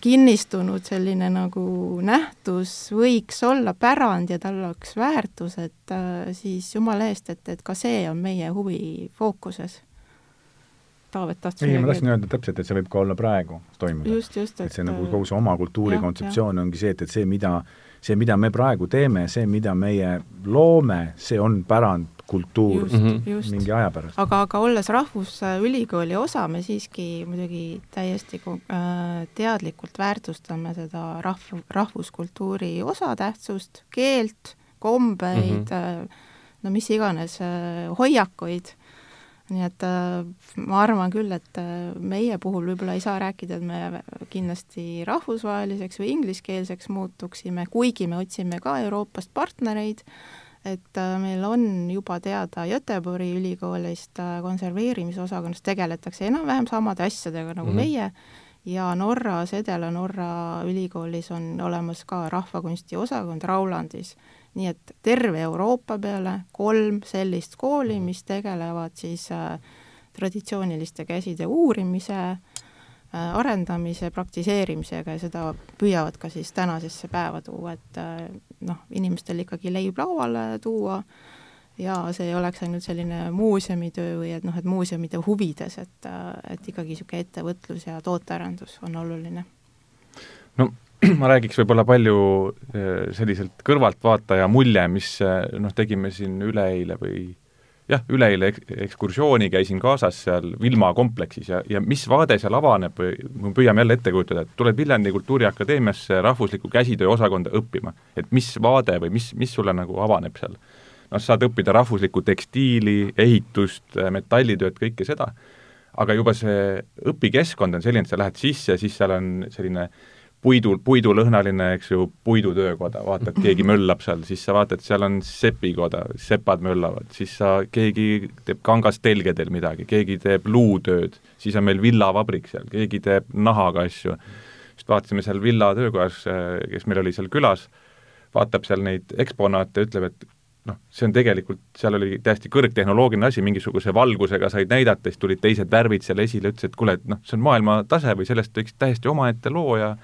kinnistunud selline nagu nähtus võiks olla pärand ja tal oleks väärtus, et äh, siis jumala eest, et, et ka see on meie huvi fookuses Taavet tahtsid ei, ma tahtsin öelda täpselt, et see võib ka olla praegu toimuda. et, et see nagu kogu see oma kultuuri kontseptsioon ongi see, et, et see, mida, see, mida me praegu teeme, see, mida meie loome, see on pärand, kultuur just, mhm. just. mingi aja pärast. aga, aga olles Rahvusülikooli osa, me siiski muidugi täiesti äh, teadlikult väärtustame seda rahv-, rahvuskultuuri osatähtsust, keelt, kombeid mm, -hmm. no mis iganes, äh, hoiakuid nii et ma arvan küll, et meie puhul võib-olla ei saa rääkida, et me kindlasti rahvusvaheliseks või ingliskeelseks muutuksime, kuigi me otsime ka Euroopast partnereid, et äh, meil on juba teada Göteborgi ülikoolist konserveerimisosakonnast tegeletakse enam-vähem samade asjadega nagu mm -hmm. meie ja Norras, Edela-Norra ülikoolis on olemas ka rahvakunsti osakond Raulandis nii et terve Euroopa peale kolm sellist kooli, mis tegelevad siis äh, traditsiooniliste käside uurimise äh,, arendamise, praktiseerimisega ja seda püüavad ka siis tänasesse päeva tuua, et äh, noh, inimestel ikkagi leib lauale tuua ja see ei oleks ainult selline muuseumitöö või et noh, et muuseumide huvides, et, äh, et ikkagi niisugune ettevõtlus ja tootearendus on oluline. no ma räägiks võib-olla palju äh, selliselt kõrvaltvaataja mulje, mis äh, noh, tegime siin üleeile või jah, üleeile eks-, ekskursiooni käisin kaasas seal Vilma kompleksis ja, ja mis vaade seal avaneb või me püüame jälle ette kujutada, et tuled Viljandi Kultuuriakadeemiasse rahvuslikku käsitöö osakonda õppima, et mis vaade või mis, mis sulle nagu avaneb seal? noh, saad õppida rahvuslikku tekstiili, ehitust, metallitööd, kõike seda, aga juba see õpikeskkond on selline, et sa lähed sisse siis seal on selline äh, puidu, puidulõhnaline, eks ju, puidutöökoda, vaatad, keegi möllab seal, siis sa vaatad, seal on sepikoda, sepad möllavad, siis sa, keegi teeb kangastelgedel midagi, keegi teeb luutööd, siis on meil villavabrik seal, keegi teeb nahaga asju. just vaatasime seal villa töökojas, kes meil oli seal külas, vaatab seal neid eksponaate, ütleb, et noh, see on tegelikult, seal oli täiesti kõrgtehnoloogiline asi, mingisuguse valgusega said näidata, siis tulid teised värvid seal esile, ütles, et kuule, et noh, see on maailma tase või sellest võiks täiesti omaette loo ja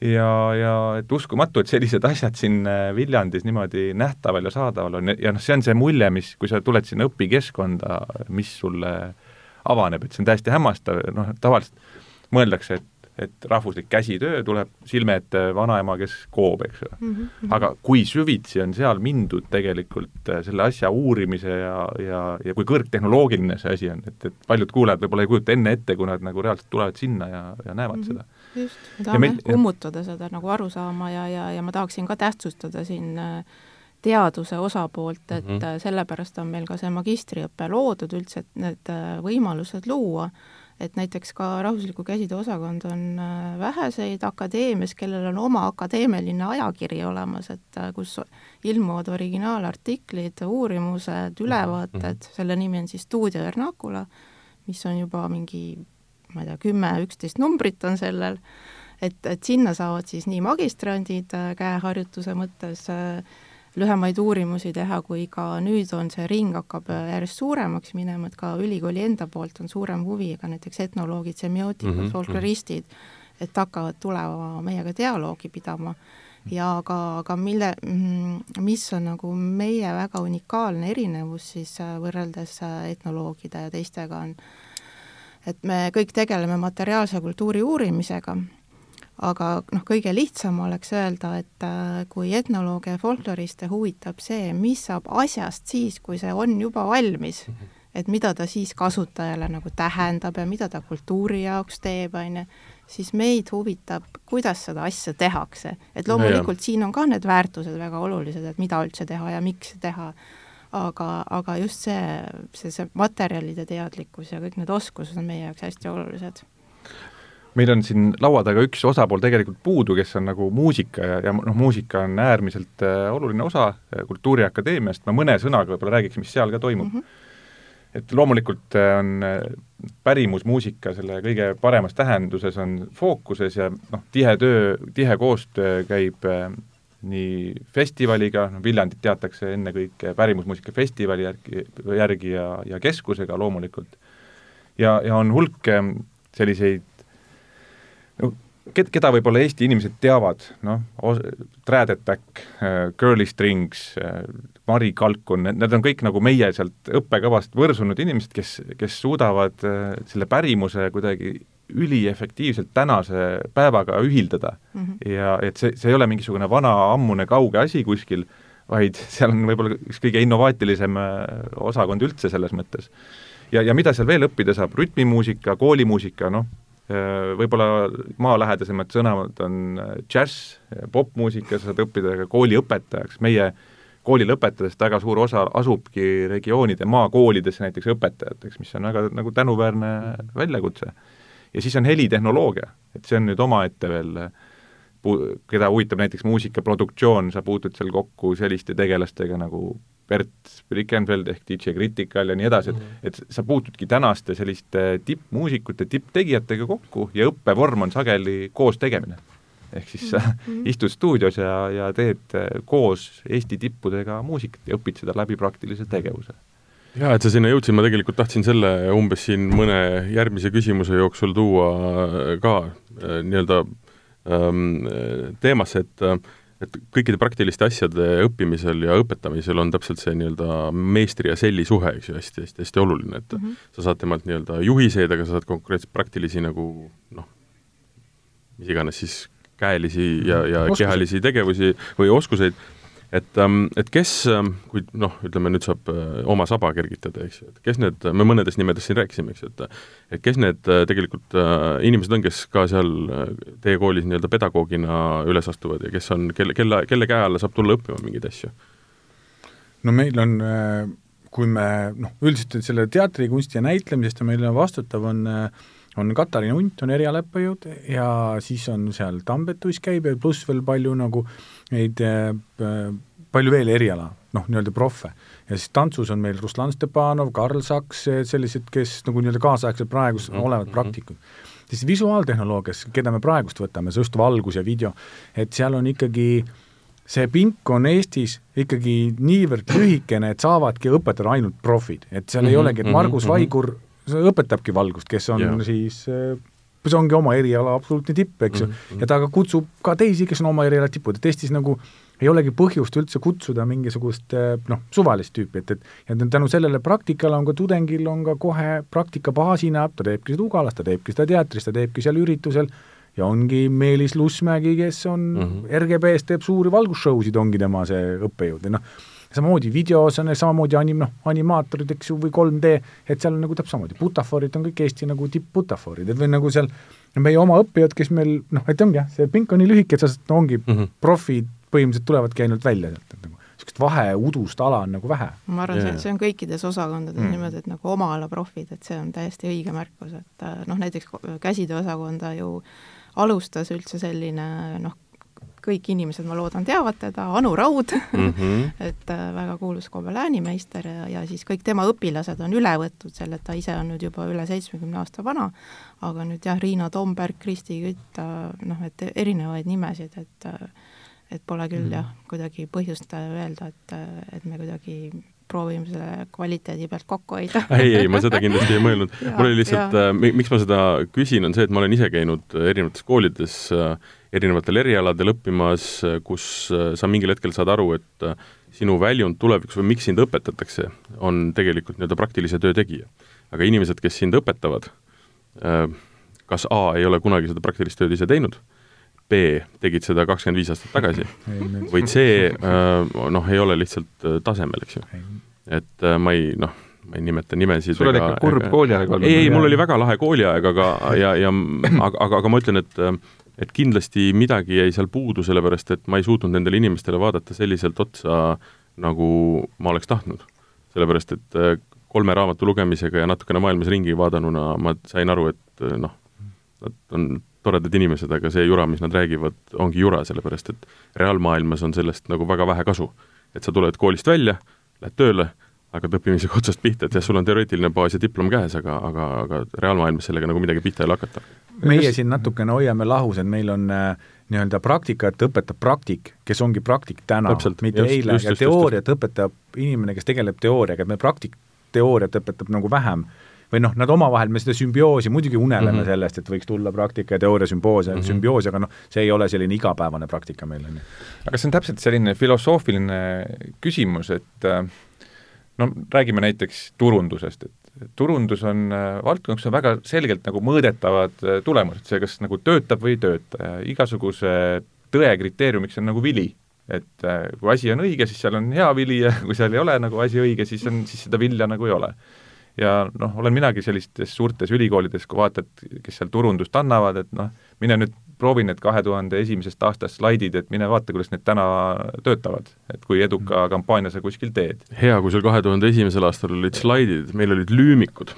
ja, ja et uskumatu, et sellised asjad siin äh, Viljandis niimoodi nähtaval ja saadaval on ja, noh, see on see mulje, mis, kui sa tuled sinna õpikeskkonda, mis sulle avaneb, et see on täiesti hämmastav, noh, tavaliselt mõeldakse, et et rahvuslik käsitöö tuleb silme ette vanaema, kes koob, eks ju mm. -hmm. aga kui süvitsi on seal mindud tegelikult äh, selle asja uurimise ja, ja, ja kui kõrgtehnoloogiline see asi on, et, et paljud kuulajad võib-olla ei kujuta enne ette, kui nad nagu reaalselt tulevad sinna ja, ja näevad mm -hmm. seda just, me tahame meil, kummutada seda nagu arusaama ja, ja, ja ma tahaksin ka tähtsustada siin äh, teaduse osapoolt, et mm -hmm. sellepärast on meil ka see magistriõpe loodud üldse, et need äh, võimalused luua, et näiteks ka Rahvusliku Käsitöö osakond on väheseid akadeemias, kellel on oma akadeemiline ajakiri olemas, et kus ilmuvad originaalartiklid, uurimused, ülevaated mm, -hmm. selle nimi on siis Studio Vernacula, mis on juba mingi ma ei tea, kümme, üksteist numbrit on sellel, et, et sinna saavad siis nii magistrandid äh, käeharjutuse mõttes äh, lühemaid uurimusi teha, kui ka nüüd on see ring hakkab äh, järjest suuremaks minema, et ka ülikooli enda poolt on suurem huvi, ka näiteks etnoloogid, semiootikud mm, -hmm. folkloristid, et hakkavad tulema meiega dialoogi pidama ja ka, ka mille, mm, mis on nagu meie väga unikaalne erinevus siis võrreldes etnoloogide ja teistega, on et me kõik tegeleme materiaalse kultuuri uurimisega, aga noh, kõige lihtsam oleks öelda, et äh, kui etnolooge ja folkloriste huvitab see, mis saab asjast siis, kui see on juba valmis, et mida ta siis kasutajale nagu tähendab ja mida ta kultuuri jaoks teeb, on ju, siis meid huvitab, kuidas seda asja tehakse. et loomulikult no, siin on ka need väärtused väga olulised, et mida üldse teha ja miks teha aga, aga just see, see, see materjalide teadlikkus ja kõik need oskused on meie jaoks hästi olulised meil on siin laua taga üks osapool tegelikult puudu, kes on nagu muusika ja, ja noh, muusika on äärmiselt äh, oluline osa äh, Kultuuriakadeemiast, ma mõne sõnaga võib-olla räägiks, mis seal ka toimub mm. -hmm. et loomulikult on pärimusmuusika selle kõige paremas tähenduses on fookuses ja noh, tihe töö, tihe koostöö käib nii festivaliga, no Viljandit teatakse ennekõike pärimusmuusika festivali järgi, järgi ja, ja keskusega loomulikult, ja, ja on hulk selliseid no ked-, keda võib-olla Eesti inimesed teavad, noh, Trad Attack, Girly Strings, Mari Kalkun, need on kõik nagu meie sealt õppekavast võrsunud inimesed, kes, kes suudavad selle pärimuse kuidagi üliefektiivselt tänase päevaga ühildada mm. -hmm. ja et see, see ei ole mingisugune vana ammune kauge asi kuskil, vaid seal on võib-olla üks kõige innovaatilisem osakond üldse selles mõttes. ja, ja mida seal veel õppida saab, rütmimuusika, koolimuusika, noh, Äh, võib-olla maalähedasemad sõnad on äh, džäss, popmuusika, sa saad õppida ka kooliõpetajaks, meie kooli lõpetajatest väga suur osa asubki regioonide maakoolides näiteks õpetajateks, mis on väga nagu tänuväärne väljakutse. Ja siis on helitehnoloogia, et see on nüüd omaette veel keda huvitab näiteks muusikaproduktsioon, sa puutud seal kokku selliste tegelastega nagu Bert Brickenfeld ehk DJ Critical ja nii edasi, et -hmm. et sa puutudki tänaste selliste tippmuusikute, tipptegijatega kokku ja õppevorm on sageli koos tegemine. ehk siis sa mm -hmm. istud stuudios ja, ja teed koos Eesti tippudega muusikat ja õpid seda läbi praktilise tegevuse jaa, et sa sinna jõudsid, ma tegelikult tahtsin selle umbes siin mõne järgmise küsimuse jooksul tuua ka äh, nii-öelda ähm, teemasse, et äh, et kõikide praktiliste asjade õppimisel ja õpetamisel on täpselt see nii-öelda meistri ja selli suhe, eks ju, hästi, hästi, hästi oluline, et mm -hmm. sa saad temalt nii-öelda juhiseid, aga sa saad konkreetselt praktilisi nagu noh, mis iganes siis käelisi ja, ja Oskusi. kehalisi tegevusi või oskuseid et, ähm, et kes, ähm, kui noh, ütleme nüüd saab äh, oma saba kergitada, eks ju, et kes need, me mõnedest nimedest siin rääkisime, eks ju, et et kes need äh, tegelikult äh, inimesed on, kes ka seal teie koolis nii-öelda pedagoogina üles astuvad ja kes on, kelle, kelle, kelle käe alla saab tulla õppima mingeid asju? no meil on kui me noh, üldiselt selle teatrikunsti ja näitlemisest ja meil vastutav on on Katariina Unt, on erialaõppejõud ja siis on seal Tambet Uss käib ja pluss veel palju nagu neid äh, palju veel eriala, noh, nii-öelda proffe. ja siis tantsus on meil Ruslan Stepanov, Karl Saks, sellised, kes nagu nii-öelda kaasaegsed praegu mm -hmm. olevad praktikud. siis visuaaltehnoloogias, keda me praegust võtame, see just valgus ja video, et seal on ikkagi see pink on Eestis ikkagi niivõrd lühikene, et saavadki õpetada ainult profid, et seal mm -hmm, ei mhm, olegi, et mhm, Margus mm -hmm. Vaigur õpetabki valgust, kes on ja. siis äh, see ongi oma eriala absoluutne tipp, eks ju mm, -hmm. ja ta ka kutsub ka teisi, kes on oma eriala tipud, et Eestis nagu ei olegi põhjust üldse kutsuda mingisugust eh, noh, suvalist tüüpi, et, et ja tänu sellele praktikale on ka tudengil on ka kohe praktika baasina, ta teebki seda Ugalas, ta teebki seda teatris, ta teebki seal üritusel ja ongi Meelis Lussmägi, kes on mm -hmm. RGB-s, teeb suuri valgusshow'sid, ongi tema see õppejõud ja noh, samamoodi videos on samamoodi anim-, noh, animaatorid, eks ju, või 3D, et seal on nagu täpselt samamoodi, butafoorid on kõik Eesti nagu tipp-butafoorid, et või nagu seal meie oma õppijad, kes meil noh, et ongi jah, see pink on nii lühike, et sa no, ongi mm -hmm. profid põhimõtteliselt tulevadki ainult välja sealt, et nagu niisugust vaheudust ala on nagu vähe. ma arvan yeah., see, see on kõikides osakondades mm. niimoodi, et nagu oma ala profid, et see on täiesti õige märkus, et noh, näiteks käsitööosakonda ju alustas üldse selline noh, kõik inimesed, ma loodan, teavad teda, Anu Raud mm, -hmm. et äh, väga kuulus kobelääni-meister ja, ja siis kõik tema õpilased on üle võtnud selle, et ta ise on nüüd juba üle seitsmekümne aasta vana, aga nüüd jah, Riina Tomberg, Kristi Kütt, noh, et erinevaid nimesid, et et pole küll mm -hmm. jah, kuidagi põhjust öelda, et, et me kuidagi proovime selle kvaliteedi pealt kokku hoida ei, ei, ma seda kindlasti ei mõelnud. mul oli lihtsalt, äh, miks ma seda küsin, on see, et ma olen ise käinud erinevates koolides äh, erinevatel erialadel õppimas, kus äh, sa mingil hetkel saad aru, et äh, sinu väljund tulevikus või miks sind õpetatakse, on tegelikult nii-öelda praktilise töö tegija. aga inimesed, kes sind õpetavad, äh, kas A, ei ole kunagi seda praktilist tööd ise teinud, B, tegid seda kakskümmend viis aastat tagasi, või C, noh, ei ole lihtsalt tasemel, eks ju. et ma ei, noh, ma ei nimeta nimesid sul oli ikka kurb kooliaeg olnud? ei, ei, mul oli väga lahe kooliaeg, aga, ja, ja aga, aga, aga ma ütlen, et et kindlasti midagi jäi seal puudu, sellepärast et ma ei suutnud nendele inimestele vaadata selliselt otsa, nagu ma oleks tahtnud. sellepärast, et äh, kolme raamatu lugemisega ja natukene maailmas ringi vaadanuna ma sain aru, et äh, noh, nad on toredad inimesed, aga see jura, mis nad räägivad, ongi jura, sellepärast et reaalmaailmas on sellest nagu väga vähe kasu. et sa tuled koolist välja, lähed tööle, hakkad õppimisega otsast pihta, et jah, sul on teoreetiline baas ja diplom käes, aga, aga, aga reaalmaailmas sellega nagu midagi pihta ei ole hakata. meie siin natukene hoiame lahus, et meil on äh, nii-öelda praktikat õpetab praktik, kes ongi praktik täna, mitte just, eile, ja teooriat just. õpetab inimene, kes tegeleb teooriaga, et meil praktik teooriat õpetab nagu vähem või noh, nad omavahel, me seda sümbioosi muidugi uneleme mm -hmm. sellest, et võiks tulla praktika ja teooria sümbioos mm -hmm. sümbioosi, aga noh, see ei ole selline igapäevane praktika meil, on ju. aga see on täpselt selline filosoofiline küsimus, et äh, no räägime näiteks turundusest, et turundus on äh, valdkond, kus on väga selgelt nagu mõõdetavad äh, tulemused, see kas nagu töötab või ei tööta ja igasuguse tõe kriteeriumiks on nagu vili. et kui asi on õige, siis seal on hea vili ja kui seal ei ole nagu asi õige, siis on, siis seda vilja nagu ei ole ja noh, olen minagi sellistes suurtes ülikoolides, kui vaatad, kes seal turundust annavad, et noh, mine nüüd proovi need kahe tuhande esimesest aastast slaidid, et mine vaata, kuidas need täna töötavad. et kui eduka mm. kampaania sa kuskil teed. hea, kui sul kahe tuhande esimesel aastal olid slaidid, meil olid lüümikud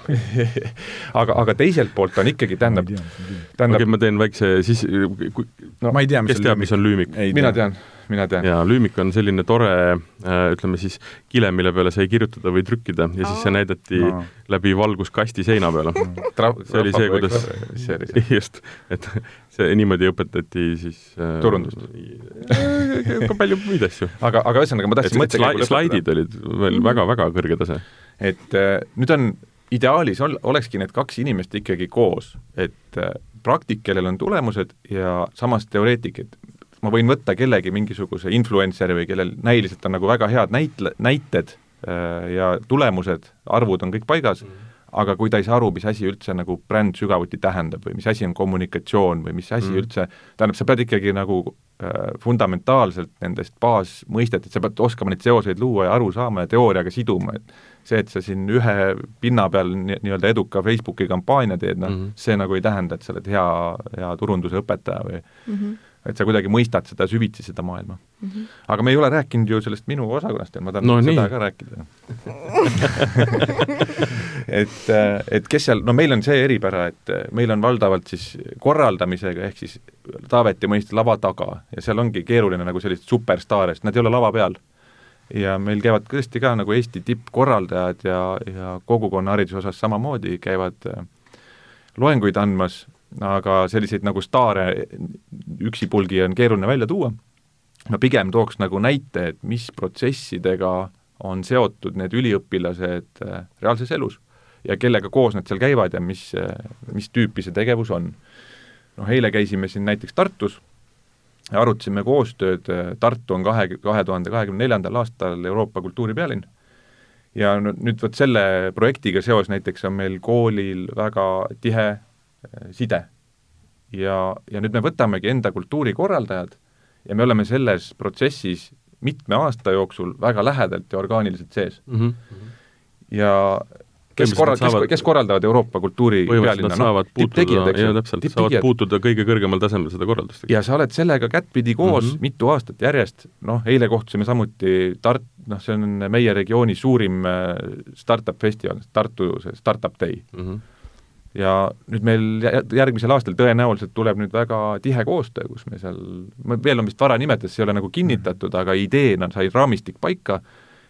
aga, aga teiselt poolt on ikkagi, tähendab, tähendab okei okay,, ma teen väikse siis, no ma ei tea, mis kes teab, mis on lüümik? mina tean mina tean. jaa, lüümik on selline tore äh, ütleme siis kile, mille peale sai kirjutada või trükkida ja siis see näidati no. läbi valguskasti seina peale see oli see, kuidas, just, et see niimoodi õpetati siis äh, turundust äh, ka palju muid asju. aga, aga ühesõnaga ma tahtsin mõttekäigu slaidid olid veel väga-väga mm. kõrge tase. et äh, nüüd on ideaalis ol-, olekski need kaks inimest ikkagi koos, et äh, praktik, kellel on tulemused ja samas teoreetik, et ma võin võtta kellegi mingisuguse influencer'i või kellel näiliselt on nagu väga head näitle-, näited äh, ja tulemused, arvud on kõik paigas mm, -hmm. aga kui ta ei saa aru, mis asi üldse nagu bränd sügavuti tähendab või mis asi on kommunikatsioon või mis asi mm -hmm. üldse, tähendab, sa pead ikkagi nagu äh, fundamentaalselt nendest baasmõistet, et sa pead oskama neid seoseid luua ja aru saama ja teooriaga siduma, et see, et sa siin ühe pinna peal nii-öelda eduka Facebooki kampaania teed, noh mm -hmm., see nagu ei tähenda, et sa oled hea, hea turunduse õpetaja või mm -hmm et sa kuidagi mõistad seda süvitsi, seda maailma mm. -hmm. aga me ei ole rääkinud ju sellest minu osakonnast ja ma tahan no, seda nii. ka rääkida et, et kes seal, no meil on see eripära, et meil on valdavalt siis korraldamisega, ehk siis Taaveti mõiste lava taga ja seal ongi keeruline nagu selliseid superstaare, sest nad ei ole lava peal. ja meil käivad tõesti ka nagu Eesti tippkorraldajad ja, ja kogukonnahariduse osas samamoodi käivad äh, loenguid andmas aga selliseid nagu staare üksipulgi on keeruline välja tuua. ma pigem tooks nagu näite, et mis protsessidega on seotud need üliõpilased äh, reaalses elus ja kellega koos nad seal käivad ja mis, äh, mis tüüpi see tegevus on. noh, eile käisime siin näiteks Tartus ja arutasime koostööd, äh, Tartu on kahe, kahe tuhande kahekümne neljandal aastal Euroopa kultuuripealinn ja nüüd vot selle projektiga seos näiteks on meil koolil väga tihe side. ja, ja nüüd me võtamegi enda kultuurikorraldajad ja me oleme selles protsessis mitme aasta jooksul väga lähedalt ja orgaaniliselt sees mm. -hmm. ja kes korra-, kes, kes korraldavad Euroopa kultuuripealinna, noh, tipptegijad, eks ju. täpselt, saavad puutuda kõige kõrgemal tasemel seda korraldust. ja sa oled sellega kättpidi koos mm -hmm. mitu aastat järjest, noh, eile kohtusime samuti Tart-, noh, see on meie regiooni suurim äh, startup festival, Tartu see Startup Day mm. -hmm ja nüüd meil järgmisel aastal tõenäoliselt tuleb nüüd väga tihe koostöö, kus me seal, veel on vist vara nimetada, see ei ole nagu kinnitatud, aga ideena sai raamistik paika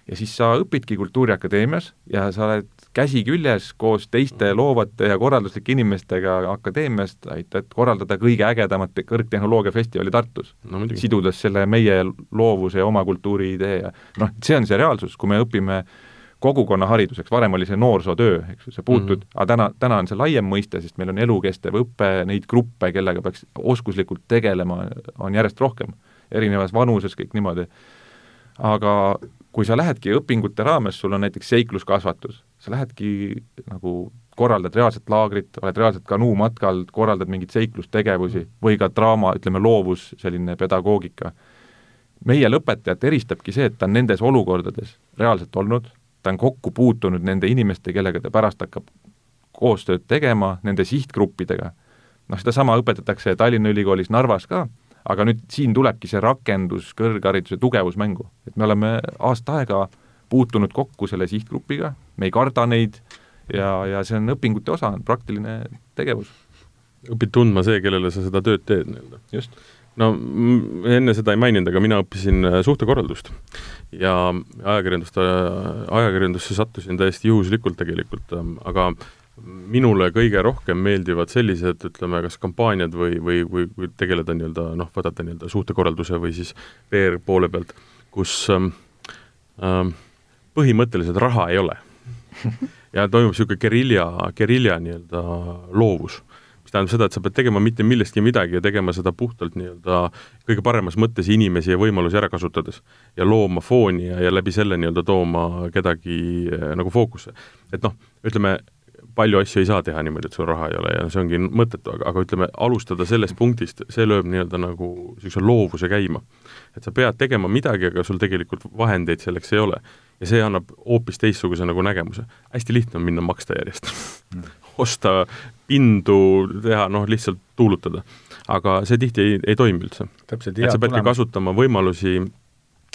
ja siis sa õpidki Kultuuriakadeemias ja sa oled käsi küljes koos teiste loovate ja korralduslike inimestega akadeemiast, aitad korraldada kõige ägedamat kõrgtehnoloogiafestivali Tartus no,. sidudes selle meie loovuse ja oma kultuuri idee ja noh, see on see reaalsus, kui me õpime äh, kogukonnahariduseks, varem oli see noorsootöö, eks ju, sa puutud mm, -hmm. aga täna, täna on see laiem mõiste, sest meil on elukestev õpe, neid gruppe, kellega peaks oskuslikult tegelema, on järjest rohkem, erinevas vanuses, kõik niimoodi. aga kui sa lähedki õpingute raames, sul on näiteks seikluskasvatus, sa lähedki nagu korraldad reaalset laagrit, oled reaalselt kanuumatkal, korraldad mingeid seiklustegevusi või ka draama, ütleme loovus, selline pedagoogika. meie lõpetajat eristabki see, et ta on nendes olukordades reaalselt olnud, ta on kokku puutunud nende inimeste, kellega ta pärast hakkab koostööd tegema, nende sihtgruppidega. noh, sedasama õpetatakse Tallinna Ülikoolis Narvas ka, aga nüüd siin tulebki see rakendus kõrghariduse tugevus mängu, et me oleme aasta aega puutunud kokku selle sihtgrupiga, me ei karda neid ja, ja see on õpingute osa, praktiline tegevus. õpid tundma see, kellele sa seda tööd teed nii-öelda. just no enne seda ei maininud, aga mina õppisin äh, suhtekorraldust ja ajakirjandust, äh, ajakirjandusse sattusin täiesti juhuslikult tegelikult, ähm, aga minule kõige rohkem meeldivad sellised, ütleme, kas kampaaniad või, või, või, või tegeleda nii-öelda noh, vaadata nii-öelda suhtekorralduse või siis PR poole pealt, kus ähm, ähm, põhimõtteliselt raha ei ole. ja toimub niisugune gerilja, gerilja nii-öelda loovus mis tähendab seda, et sa pead tegema mitte millestki midagi ja tegema seda puhtalt nii-öelda kõige paremas mõttes inimesi ja võimalusi ära kasutades. ja looma fooni ja, ja läbi selle nii-öelda tooma kedagi äh, nagu fookusse. et noh, ütleme, palju asju ei saa teha niimoodi, et sul raha ei ole ja see ongi mõttetu, aga, aga ütleme, alustada sellest punktist, see lööb nii-öelda nagu niisuguse loovuse käima. et sa pead tegema midagi, aga sul tegelikult vahendeid selleks ei ole. ja see annab hoopis teistsuguse nagu nägemuse. hästi lihtne on minna maksta järjest mm. osta pindu, teha noh, lihtsalt tuulutada. aga see tihti ei, ei toimi üldse. et sa peadki tulema. kasutama võimalusi,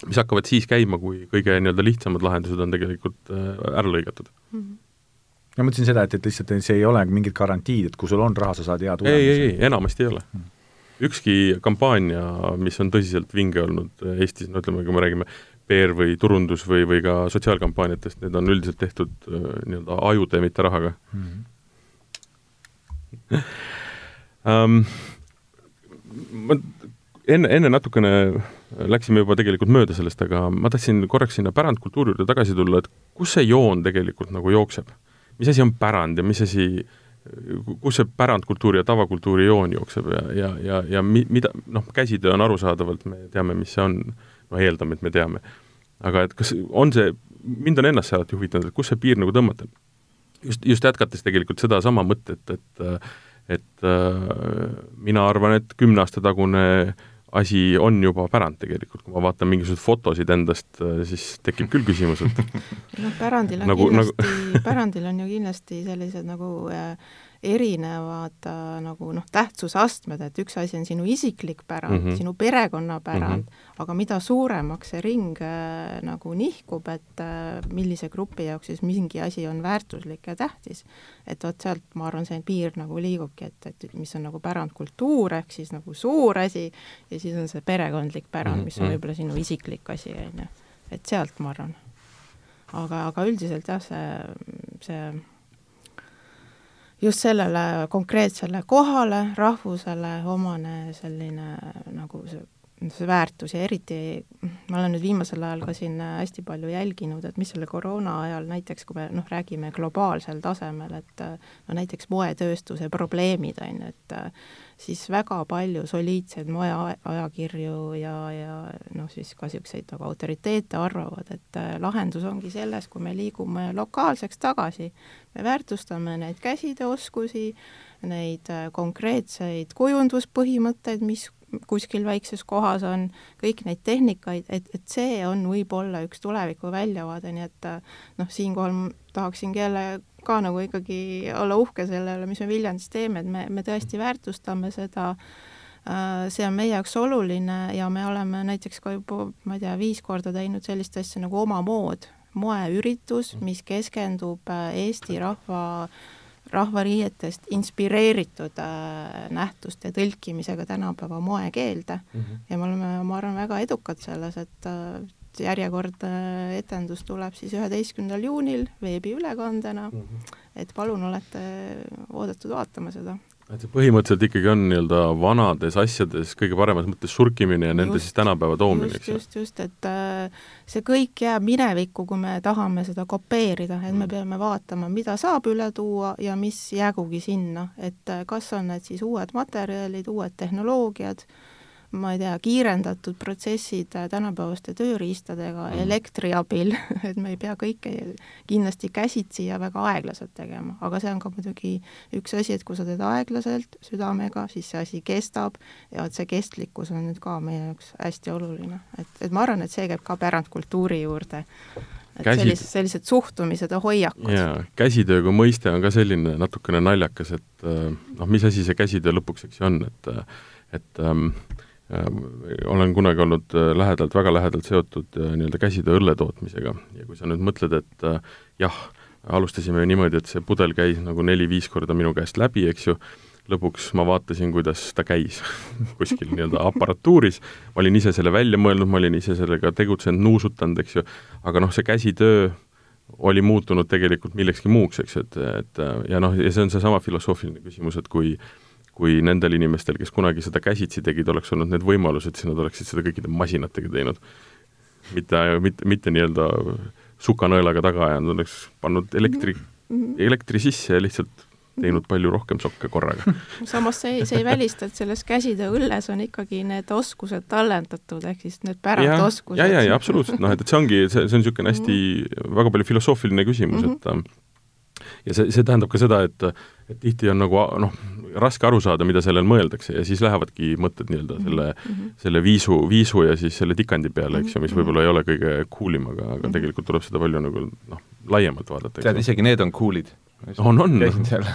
mis hakkavad siis käima, kui kõige nii-öelda lihtsamad lahendused on tegelikult äh, ära lõigatud mm. -hmm ma mõtlesin seda, et, et lihtsalt see ei ole mingit garantiid, et kui sul on raha, sa saad hea tulemuse. ei, ei, ei, enamasti ei ole mm. ükski kampaania, mis on tõsiselt vinge olnud Eestis, no ütleme, kui me räägime PR või turundus või, või ka sotsiaalkampaaniatest, need on üldiselt tehtud äh, nii-öelda ajude, mitte rahaga mm. -hmm. Um, ma enne, enne natukene läksime juba tegelikult mööda sellest, aga ma tahtsin korraks sinna pärandkultuuri juurde tagasi tulla, et kus see joon tegelikult nagu jookseb mis asi on pärand ja mis asi, kus see pärandkultuuri ja tavakultuuri joon jookseb ja, ja, ja, ja mi-, mida, noh, käsitöö on arusaadavalt, me teame, mis see on, no eeldame, et me teame. aga et kas on see, mind on ennast see alati huvitanud, et kus see piir nagu tõmmata? Just, just jätkates tegelikult sedasama mõtet, et et äh, mina arvan, et kümne aasta tagune asi on juba pärand tegelikult, kui ma vaatan mingisuguseid fotosid endast, äh, siis tekib küll küsimus, et noh, pärandil on nagu, kindlasti nagu... pärandil on ju kindlasti sellised nagu äh, erinevad äh, nagu noh, tähtsusastmed, et üks asi on sinu isiklik pärand mm, -hmm. sinu perekonnapärand mm, -hmm. aga mida suuremaks see ring äh, nagu nihkub, et äh, millise grupi jaoks siis mingi asi on väärtuslik ja tähtis, et vot sealt, ma arvan, see piir nagu liigubki, et, et mis on nagu pärandkultuur, ehk siis nagu suur asi, ja siis on see perekondlik pärand, mis on mhm. võib-olla sinu isiklik asi, on ju. et sealt, ma arvan. aga, aga üldiselt jah, see, see just sellele konkreetsele kohale, rahvusele omane selline nagu see, see väärtus ja eriti ma olen nüüd viimasel ajal ka siin hästi palju jälginud, et mis selle koroona ajal näiteks, kui me noh, räägime globaalsel tasemel, et no näiteks moetööstuse probleemid, on ju, et siis väga palju soliidseid moeajakirju ja, ja noh, siis ka niisuguseid nagu autoriteete arvavad, et äh, lahendus ongi selles, kui me liigume lokaalseks tagasi, me väärtustame neid käsitööoskusi, neid äh, konkreetseid kujunduspõhimõtteid, mis kuskil väikses kohas on, kõik neid tehnikaid, et, et see on võib-olla üks tuleviku väljavaade, nii et äh, noh, siinkohal tahaksingi jälle ka nagu ikkagi olla uhke selle üle, mis me Viljandis teeme, et me, me tõesti väärtustame seda, äh, see on meie jaoks oluline ja me oleme näiteks ka juba, ma ei tea, viis korda teinud sellist asja nagu Oma mood, moeüritus, mis keskendub äh, Eesti rahva rahvariietest inspireeritud äh, nähtuste tõlkimisega tänapäeva moekeelde mm -hmm. ja me oleme, ma arvan, väga edukad selles, et äh, järjekordne etendus tuleb siis üheteistkümnendal juunil veebiülekandena mm, -hmm. et palun, olete oodatud vaatama seda et see põhimõtteliselt ikkagi on nii-öelda vanades asjades kõige paremas mõttes surkimine ja just, nende siis tänapäeva toomine, eks ju? just, just, et äh, see kõik jääb minevikku, kui me tahame seda kopeerida, et mm. me peame vaatama, mida saab üle tuua ja mis jäägugi sinna, et äh, kas on need siis uued materjalid, uued tehnoloogiad, ma ei tea, kiirendatud protsessid tänapäevaste tööriistadega mm. elektri abil et me ei pea kõike kindlasti käsitsi ja väga aeglaselt tegema, aga see on ka muidugi üks asi, et kui sa teed aeglaselt, südamega, siis see asi kestab ja et see kestlikkus on nüüd ka meie jaoks hästi oluline, et, et ma arvan, et see käib ka pärandkultuuri juurde et Käsid... sellised, sellised suhtumised ja hoiakud. jaa, käsitöö kui mõiste on ka selline natukene naljakas, et noh, mis asi see käsitöö lõpuks, eks ju, on, et et ähm, Äh, olen kunagi olnud äh, lähedalt, väga lähedalt seotud äh, nii-öelda käsitöö õlle tootmisega. Ja kui sa nüüd mõtled, et jah, alustasime niimoodi, et see pudel käis nagu neli-viis korda minu käest läbi, eks ju, lõpuks ma vaatasin, kuidas ta käis kuskil nii-öelda aparatuuris, ma olin ise selle välja mõelnud, ma olin ise sellega tegutsenud, nuusutanud, eks ju, aga noh, see käsitöö oli muutunud tegelikult millekski muuks, eks, et, et ja noh, ja see on seesama filosoofiline küsimus, et kui kui nendel inimestel, kes kunagi seda käsitsi tegid, oleks olnud need võimalused, siis nad oleksid seda kõikide masinatega teinud. mitte, mitte, mitte nii-öelda sukanõelaga taga ajanud, oleks pannud elektri, mhm. elektri sisse ja lihtsalt teinud palju rohkem sokke korraga. samas see, see ei välista, et selles käsitöö õlles on ikkagi need oskused tallendatud, ehk siis need pärandoskused. ja, ja, ja absoluutselt, noh, et, et see ongi, see, see on niisugune hästi mm -hmm. väga palju filosoofiline küsimus mm, -hmm. et ja see, see tähendab ka seda, et et tihti on nagu noh, raske aru saada, mida sellel mõeldakse ja siis lähevadki mõtted nii-öelda mhm. selle mm, -hmm. selle viisu, viisu ja siis selle tikandi peale, eks ju, mis mhm. võib-olla ei ole kõige cool im, aga, aga -hmm. tegelikult tuleb seda palju nagu noh, laiemalt vaadata. tead, isegi need on cool'id on, on. käisin seal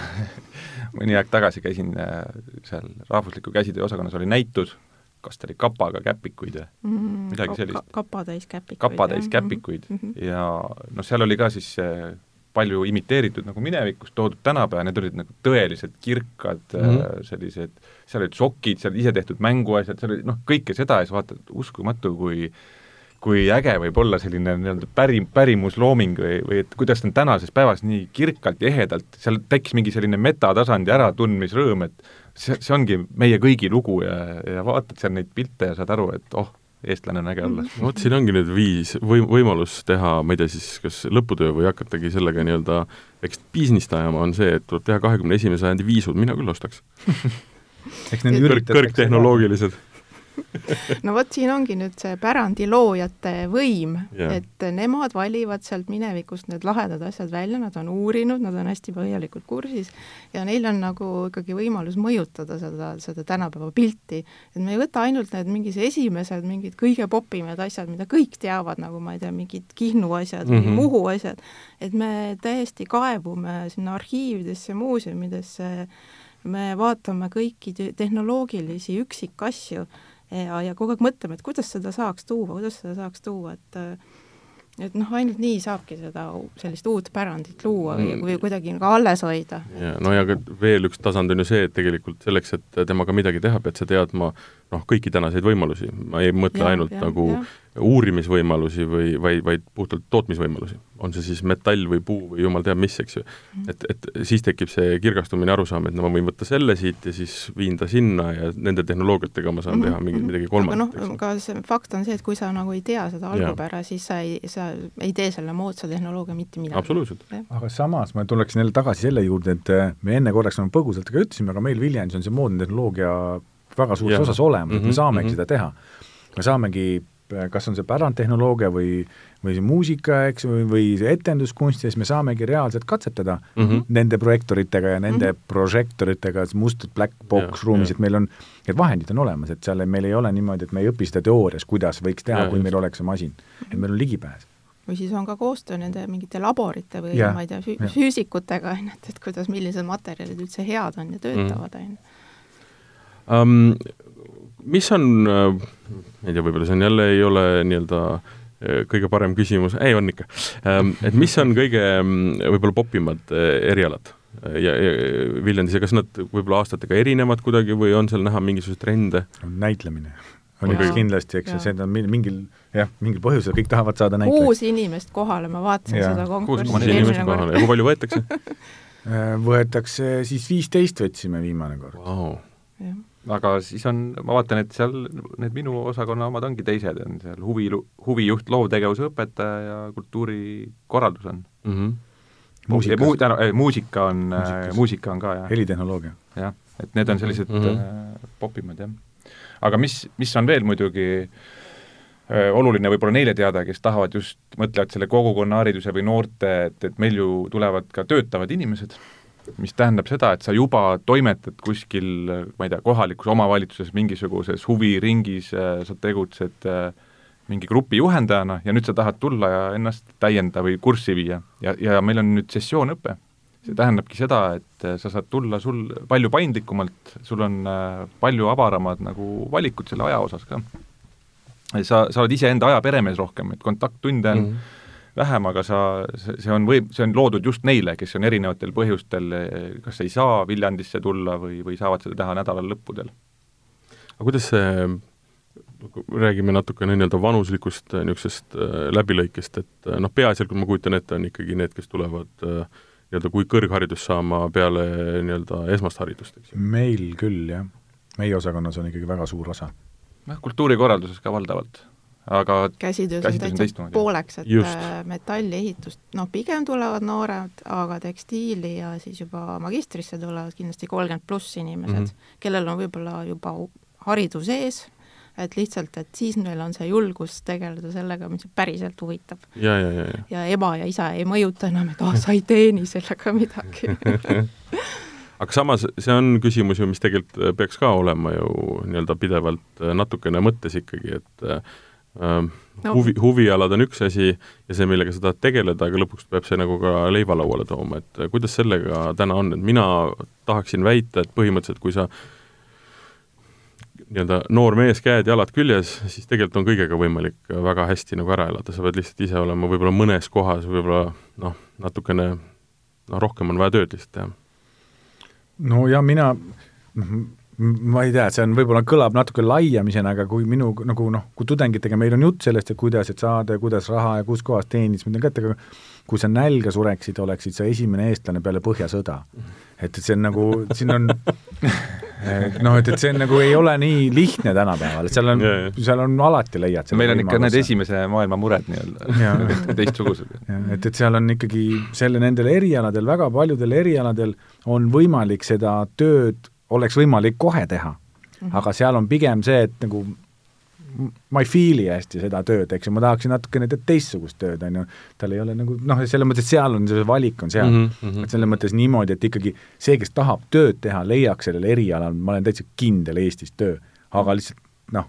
mõni aeg tagasi käisin äh, seal rahvusliku käsitöö osakonnas, oli näitus, kas ta oli kapaga käpikuid või mm, midagi sellist ka,. kapatäis käpikuid. kapatäis käpikuid mm -hmm. ja noh, seal oli ka siis äh, palju imiteeritud nagu minevikust toodud tänapäeva, need olid nagu tõeliselt kirkad mm -hmm. sellised, seal olid sokid, seal isetehtud mänguasjad, seal oli noh, kõike seda ja siis vaatad, uskumatu, kui kui äge võib olla selline nii-öelda päri, pärimuslooming või, või et kuidas need tänases päevas nii kirkalt ja ehedalt, seal tekkis mingi selline metatasandi äratundmisrõõm, et see, see ongi meie kõigi lugu ja, ja vaatad seal neid pilte ja saad aru, et oh, eestlane on äge olla. Vot siin ongi nüüd viis või võimalus teha, ma ei tea siis, kas lõputöö või hakatagi sellega nii-öelda väikest biiznist ajama, on see, et tuleb teha kahekümne esimese sajandi viisud, mina küll ostaks eks need kõrg, kõrgtehnoloogilised no vot, siin ongi nüüd see pärandiloojate võim yeah., et nemad valivad sealt minevikust need lahedad asjad välja, nad on uurinud, nad on hästi põhjalikult kursis ja neil on nagu ikkagi võimalus mõjutada seda, seda tänapäeva pilti. et me ei võta ainult need mingid esimesed, mingid kõige popimad asjad, mida kõik teavad, nagu ma ei tea, mingid Kihnu asjad mm -hmm. või Muhu asjad, et me täiesti kaevume sinna arhiividesse, muuseumidesse, me vaatame kõiki tehnoloogilisi üksikasju ja, ja kogu aeg mõtleme, et kuidas seda saaks tuua, kuidas seda saaks tuua, et et noh, ainult nii saabki seda sellist uut pärandit luua või, mm. või kuidagi nagu alles hoida. ja no ja veel üks tasand on ju see, et tegelikult selleks, et temaga midagi teha, pead sa teadma noh, kõiki tänaseid võimalusi, ma ei mõtle ja, ainult ja, nagu ja uurimisvõimalusi või, vaid, vaid puhtalt tootmisvõimalusi. on see siis metall või puu või jumal teab mis, eks ju. Mhm. et, et siis tekib see kirgastumine, arusaam, et no ma võin võtta selle siit ja siis viin ta sinna ja nende tehnoloogiatega ma saan -hmm. teha mingi, midagi kolmandat. aga noh, ka see fakt on see, et kui sa nagu ei tea seda algupära, siis sa ei, sa ei tee selle moodsa tehnoloogia mitte midagi. absoluutselt. aga samas ma tuleksin jälle tagasi selle juurde, et äh, me enne korraks nagu põgusalt ka ütlesime, aga meil Viljandis on see moodne tehnoloogia väga suures osas olemas mm, -hmm, et me mhm, saamegi mm -hmm. seda teha. me saamegi kas on see pärandtehnoloogia või, või see muusika, eks, või, või see etenduskunst, siis me saamegi reaalselt katsetada mm -hmm. nende projektoritega ja nende mm -hmm. prožektoritega, must black box ruumis, et meil on, et vahendid on olemas, et seal meil ei ole niimoodi, et me ei õpi seda teoorias, kuidas võiks teha, kui meil oleks see masin. et meil on ligipääs. Või siis on ka koostöö nende mingite laborite või ja, ma ei tea, füüsikutega, on ju, et, et kuidas, millised materjalid üldse head on ja töötavad, on ju mis on, äh, ma ei tea, võib-olla see on jälle, ei ole nii-öelda äh, kõige parem küsimus, ei on ikka, ähm, et mis on kõige mm, võib-olla popimad äh, erialad? Ja, ja Viljandis ja kas nad võib-olla aastatega erinevad kuidagi või on seal näha mingisuguseid trende? näitlemine. On üks kindlasti, eks ju, see on mingil jah, mingil põhjusel kõik tahavad saada näitlejaid. kuus inimest kohale, ma vaatasin ja. seda konkurssi. kuus koma neli inimest kohale ja kui palju võetakse? Võetakse siis viisteist võtsime viimane kord. Wow aga siis on, ma vaatan, et seal need minu osakonna omad ongi teised, on seal huvi, huvijuht, loovtegevuse õpetaja ja kultuurikorraldus on mm. -hmm. Muusikas. Mu, täna, äh, muusika on, äh, muusika on ka, jah. helitehnoloogia. jah, et need on sellised mm -hmm. äh, popimad, jah. aga mis, mis on veel muidugi äh, oluline võib-olla neile teada, kes tahavad just, mõtlevad selle kogukonnahariduse või noorte, et, et meil ju tulevad ka töötavad inimesed mis tähendab seda, et sa juba toimetad kuskil, ma ei tea, kohalikus omavalitsuses mingisuguses huviringis, äh, sa tegutsed äh, mingi grupi juhendajana ja nüüd sa tahad tulla ja ennast täiendada või kurssi viia. ja, ja meil on nüüd sessioonõpe. see tähendabki seda, et äh, sa saad tulla sul palju paindlikumalt, sul on palju avaramad nagu valikud selle aja osas ka. sa, sa oled iseenda aja peremees rohkem, et kontakttunde on mm -hmm vähem, aga sa, see on või, see on loodud just neile, kes on erinevatel põhjustel kas ei saa Viljandisse tulla või, või saavad seda teha nädalalõppudel. aga kuidas see, räägime natukene nii-öelda vanuslikust niisugusest äh, läbilõikest, et äh, noh, peaasjalikult ma kujutan ette, on ikkagi need, kes tulevad äh, nii-öelda kui kõrgharidust saama peale nii-öelda esmast haridust, eks ju? meil küll, jah. meie osakonnas on ikkagi väga suur osa. noh, kultuurikorralduses ka valdavalt aga käsitöös on täitsa pooleks, et Just. Äh, metallihitust, noh, pigem tulevad noored, aga tekstiili ja siis juba magistrisse tulevad kindlasti kolmkümmend pluss inimesed mm, -hmm. kellel on võib-olla juba haridus ees, et lihtsalt, et siis neil on see julgus tegeleda sellega, mis päriselt huvitab. ja, ja, ja, ja. ja ema ja isa ei mõjuta enam, et ah, sa ei teeni sellega midagi aga samas see on küsimus ju, mis tegelikult peaks ka olema ju nii-öelda pidevalt natukene mõttes ikkagi, et no. huvi, huvialad on üks asi ja see, millega sa tahad tegeleda, aga lõpuks peab see nagu ka leiva lauale tooma, et kuidas sellega täna on, et mina tahaksin väita, et põhimõtteliselt kui sa nii-öelda noor mees, käed-jalad küljes, siis tegelikult on kõigega võimalik väga hästi nagu ära elada, sa pead lihtsalt ise olema võib-olla mõnes kohas võib-olla noh, natukene noh, rohkem on vaja tööd lihtsalt teha. no ja mina, noh, ma ei tea, see on, võib-olla kõlab natuke laiamisena, aga kui minu nagu noh, kui tudengitega meil on jutt sellest, et kuidas, et saada ja kuidas raha ja kus kohas teenida, siis ma ütlen ka, et aga kui sa nälga sureksid, oleksid sa esimene eestlane peale Põhjasõda. et, et see on nagu, siin on noh, et, et see on nagu ei ole nii lihtne tänapäeval, et seal on, seal on alati leiad meil on ikka need esimese maailma mured nii-öelda teistsugused. et, et seal on ikkagi selle, nendel erialadel, väga paljudel erialadel on võimalik seda tööd oleks võimalik kohe teha mm. -hmm. aga seal on pigem see, et nagu ma ei feel'i hästi seda tööd, eks ju, ma tahaksin natukene teistsugust tööd, on ju, tal ei ole nagu noh, selles mõttes, et seal on see valik on seal mm, -hmm. et selles mõttes niimoodi, et ikkagi see, kes tahab tööd teha, leiaks sellel erialal, ma olen täitsa kindel Eestis töö, aga lihtsalt noh,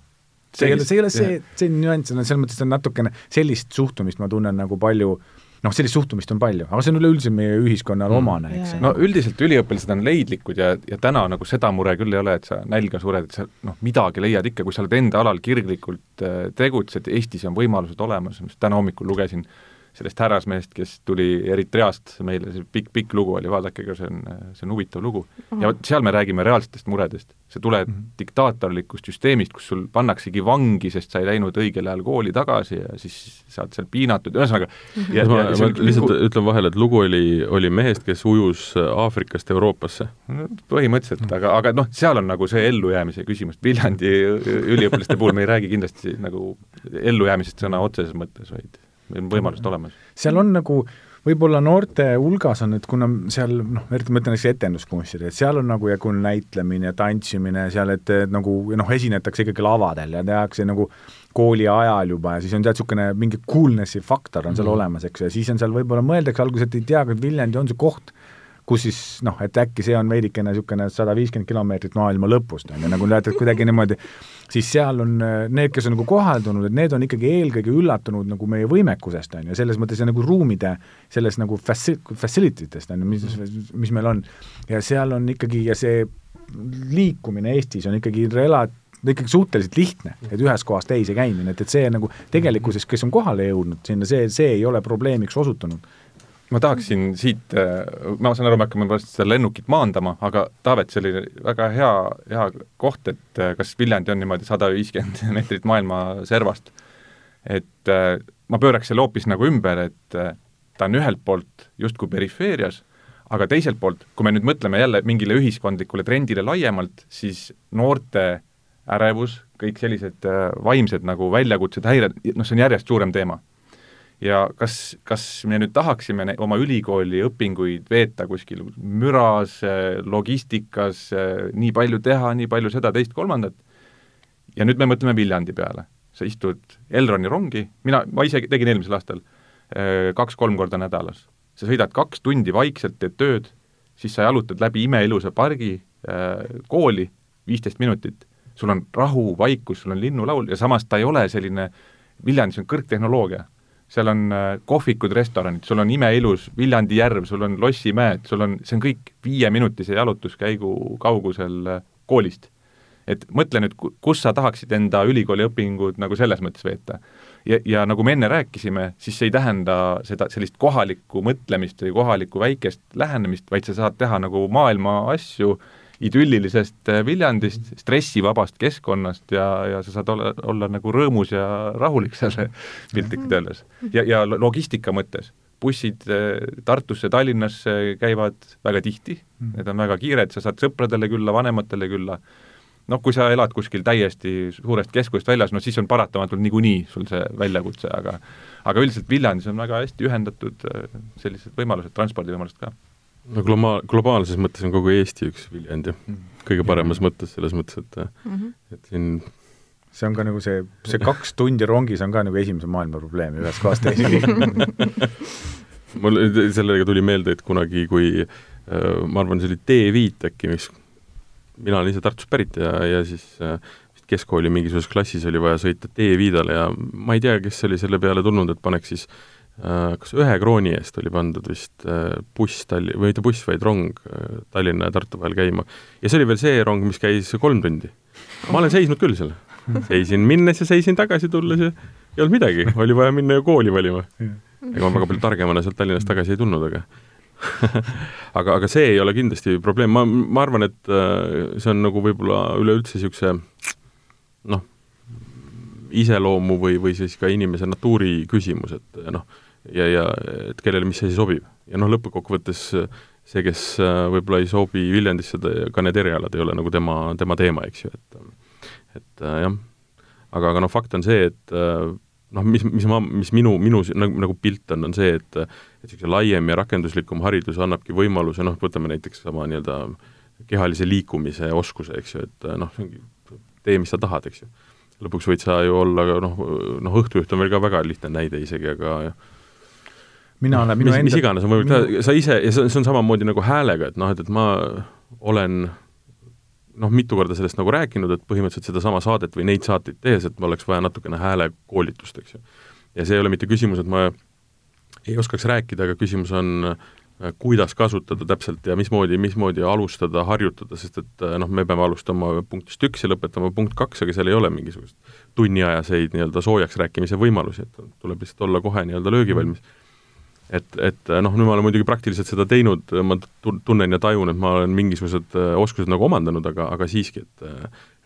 see ei ole, see ei ole see, see nüanss, selles mõttes on natukene sellist suhtumist ma tunnen nagu palju äh, noh, sellist suhtumist on palju, aga see on üleüldse meie ühiskonnale mm. omane, eks. no üldiselt üliõpilased on leidlikud ja, ja täna nagu seda mure küll ei ole, et sa nälga sured, et sa noh, midagi leiad ikka, kui sa oled enda alal kirglikult äh, tegutsed, Eestis on võimalused olemas, täna hommikul lugesin äh, sellest härrasmehest, kes tuli Eritreast meile, see pikk-pikk lugu oli, vaadake see on, see on huvitav lugu. ja vot seal me räägime reaalsetest muredest. sa tuled mm -hmm. diktaatorlikust süsteemist, kus sul pannaksegi vangi, sest sa ei läinud õigel ajal kooli tagasi ja siis sa oled seal piinatud, ühesõnaga mm -hmm. ja, ma, ja ma lihtsalt lugu... ütlen vahele, et lugu oli, oli mehest, kes ujus Aafrikast Euroopasse no,. põhimõtteliselt mm, -hmm. aga, aga noh, seal on nagu see ellujäämise küsimus, Viljandi üliõpilaste puhul me ei räägi kindlasti nagu ellujäämisest sõna otseses mõttes, vaid meil on võimalused olemas. seal on nagu võib-olla noorte hulgas on, et kuna seal noh, eriti ma ütlen näiteks etenduskunstid, et seal on nagu ja kui näitlemine, tantsimine seal, et nagu noh, esinetakse ikkagi lavadel ja tehakse nagu kooli ajal juba ja siis on tead, niisugune mingi coolness'i faktor on seal mm -hmm. olemas, eks ju, ja siis on seal võib-olla mõeldakse alguses, et ei tea, kas Viljandi on see koht, kus siis noh, et äkki see on veidikene niisugune sada viiskümmend kilomeetrit maailma lõpust, on ju, nagu et kuidagi niimoodi, siis seal on need, kes on nagu kohaldunud, et need on ikkagi eelkõige üllatunud nagu meie võimekusest, on ju, selles mõttes ja nagu ruumide selles nagu faci-, facility test, on ju, mis, mis meil on. ja seal on ikkagi, ja see liikumine Eestis on ikkagi rela-, ikkagi suhteliselt lihtne, et ühest kohast teise käimine, et, et see nagu tegelikkuses, kes on kohale jõudnud sinna, see, see ei ole probleemiks osutunud ma tahaksin siit, äh, ma saan aru, me hakkame varsti seda lennukit maandama, aga Taavet, see oli väga hea, hea koht, et äh, kas Viljandi on niimoodi sada viiskümmend meetrit maailma servast. et äh, ma pööraks selle hoopis nagu ümber, et ta on ühelt poolt justkui perifeerias, aga teiselt poolt, kui me nüüd mõtleme jälle mingile ühiskondlikule trendile laiemalt, siis noorte ärevus, kõik sellised vaimsed nagu väljakutsed, häired, noh, see on järjest suurem teema ja kas, kas me nüüd tahaksime oma ülikooli õpinguid veeta kuskil müras, logistikas, nii palju teha, nii palju seda, teist, kolmandat, ja nüüd me mõtleme Viljandi peale. sa istud Elroni rongi, mina, ma ise tegin eelmisel aastal eh, kaks-kolm korda nädalas. sa sõidad kaks tundi vaikselt, teed tööd, siis sa jalutad läbi imeilusa pargi äh, kooli, viisteist minutit, sul on rahu, vaikus, sul on linnulaul ja samas ta ei ole selline, Viljandis on kõrgtehnoloogia seal on äh, kohvikud, restoranid, sul on imeilus Viljandi järv, sul on lossimäed, sul on, see on kõik viieminutise jalutuskäigu kaugusel äh, koolist. et mõtle nüüd, kus sa tahaksid enda ülikooli õpingud nagu selles mõttes veeta. ja, ja nagu me enne rääkisime, siis see ei tähenda seda, sellist kohalikku mõtlemist või kohalikku väikest lähenemist, vaid sa saad teha nagu maailma asju idüllilisest äh, Viljandist, stressivabast keskkonnast ja, ja sa saad olla, olla nagu rõõmus ja rahulik seal piltlikult öeldes. ja, ja logistika mõttes. Bussid äh, Tartusse, Tallinnasse käivad väga tihti, need on väga kiired, sa saad sõpradele külla, vanematele külla, noh, kui sa elad kuskil täiesti suurest keskusest väljas, no siis on paratamatult niikuinii sul see väljakutse, aga aga üldiselt Viljandis on väga hästi ühendatud äh, sellised võimalused, transpordivõimalused ka. No gloma-, globaalses mõttes on kogu Eesti üks Viljandi mm., kõige paremas mõttes, selles mõttes, et mm, -hmm. et siin see on ka nagu see, see kaks tundi rongis on ka nagu esimese maailma probleem ühest kohast teise mul sellega tuli meelde, et kunagi, kui äh, ma arvan, see oli T5 äkki, mis mina olen ise Tartust pärit ja, ja siis äh, keskkooli mingisuguses klassis oli vaja sõita T5-le ja ma ei tea, kes oli selle peale tulnud, et paneks siis äh, kas ühe krooni eest oli pandud vist äh, buss Talli-, või mitte buss, vaid rong äh, Tallinna ja Tartu vahel käima. ja see oli veel see rong, mis käis kolm tundi. ma olen seisnud küll seal. seisin minnes ja seisin tagasi tulles ja ei olnud midagi, oli vaja minna ju kooli valima. ega ma väga palju targemana sealt Tallinnast tagasi ei tulnud, aga aga, aga see ei ole kindlasti probleem, ma, ma arvan, et äh, see on nagu võib-olla üleüldse niisuguse noh, iseloomu või, või siis ka inimese natuuri küsimus, et noh, ja, ja et kellele mis asi sobib. ja noh, lõppkokkuvõttes see, kes äh, võib-olla ei sobi Viljandisse, ka need erialad ei ole nagu tema, tema teema, eks ju, et et äh, jah, aga, aga noh, fakt on see, et noh, mis, mis ma, mis minu, minu nagu, nagu pilt on, on see, et et niisugune laiem ja rakenduslikum haridus annabki võimaluse, noh, võtame näiteks sama nii-öelda kehalise liikumise oskuse, eks ju, et noh, tee, mis sa tahad, eks ju. lõpuks võid sa ju olla noh, noh, õhtujuht on veel ka väga lihtne näide isegi, aga mina olen no, mis, enda... mis iganes võimalik teha minu..., sa ise, ja see on, see on samamoodi nagu häälega, et noh, et, et ma olen noh, mitu korda sellest nagu rääkinud, et põhimõtteliselt sedasama saadet või neid saateid tehes, et mul oleks vaja natukene häälekoolitust, eks ju. ja see ei ole mitte küsimus, et ma ei oskaks rääkida, aga küsimus on äh, kuidas kasutada täpselt ja mismoodi, mismoodi alustada, harjutada, sest et äh, noh, me peame alustama punktist üks ja lõpetama punkt kaks, aga seal ei ole mingisugust tunniajaseid nii-öelda soojaks rääkimise võimalusi, et tuleb lihtsalt olla kohe nii-öelda löögivalmis mm et, et noh, nüüd ma olen muidugi praktiliselt seda teinud, ma tunnen ja tajun, et ma olen mingisugused äh, oskused nagu omandanud, aga, aga siiski, et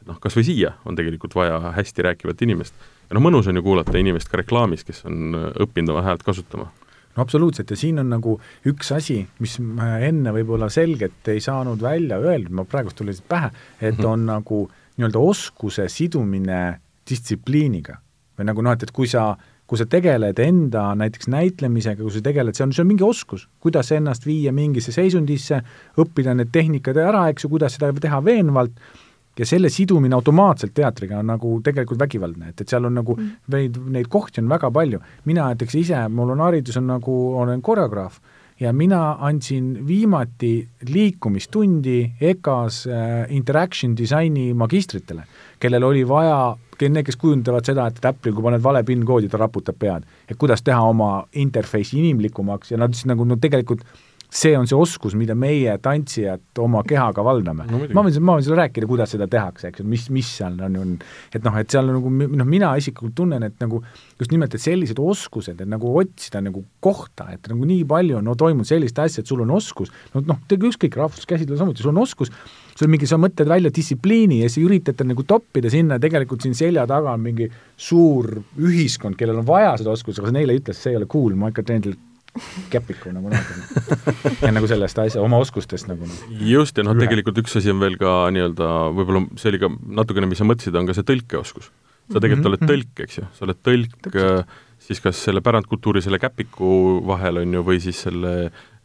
et noh, kas või siia on tegelikult vaja hästi rääkivat inimest. ja noh, mõnus on ju kuulata inimest ka reklaamis, kes on äh, õppinud oma häält kasutama no absoluutselt, ja siin on nagu üks asi, mis enne võib-olla selgelt ei saanud välja öeldud, ma praegust tuli pähe, et on mm -hmm. nagu nii-öelda oskuse sidumine distsipliiniga. või nagu noh, et, et kui sa kui sa tegeled enda näiteks näitlemisega, kui sa tegeled, see on, see on mingi oskus, kuidas ennast viia mingisse seisundisse, õppida need tehnikad ära, eks ju, kuidas seda teha veenvalt, ja selle sidumine automaatselt teatriga on nagu tegelikult vägivaldne, et, et seal on nagu mm. neid, neid kohti on väga palju. mina näiteks ise, mul on haridus, on nagu, olen koreograaf ja mina andsin viimati liikumistundi EKA-s äh, interaction disaini magistritele, kellel oli vaja need, kes kujundavad seda, et Apple'il, kui paned vale PIN-koodi, ta raputab pead. et kuidas teha oma interface'i inimlikumaks ja nad ütlesid nagu no tegelikult see on see oskus, mida meie tantsijad oma kehaga valdame no,. ma võin, ma võin sulle rääkida, kuidas seda tehakse, eks ju, mis, mis seal on, on, et noh, et seal nagu noh, mina isiklikult tunnen, et nagu just nimelt, et sellised oskused, et nagu otsida nagu kohta, et nagu nii palju on no toimunud sellist asja, et sul on oskus, no noh, ükskõik rahvuskäsitlus samuti, sul on oskus, sul on mingi, sa mõtled välja distsipliini ja sa üritad nagu toppida sinna, tegelikult siin selja taga on mingi suur ühiskond, kellel on vaja seda oskust, aga sa neile ei ütle, see ei ole cool, ma ikka teen käpiku nagu noh, ja nagu sellest asja, oma oskustest nagu. just, ja noh, tegelikult üks asi on veel ka nii-öelda, võib-olla see oli ka natukene, mis sa mõtlesid, on ka see tõlkeoskus. sa tegelikult mm -hmm. oled tõlk, eks ju, sa oled tõlk siis kas selle pärandkultuuri, selle käpiku vahel, on ju, või siis selle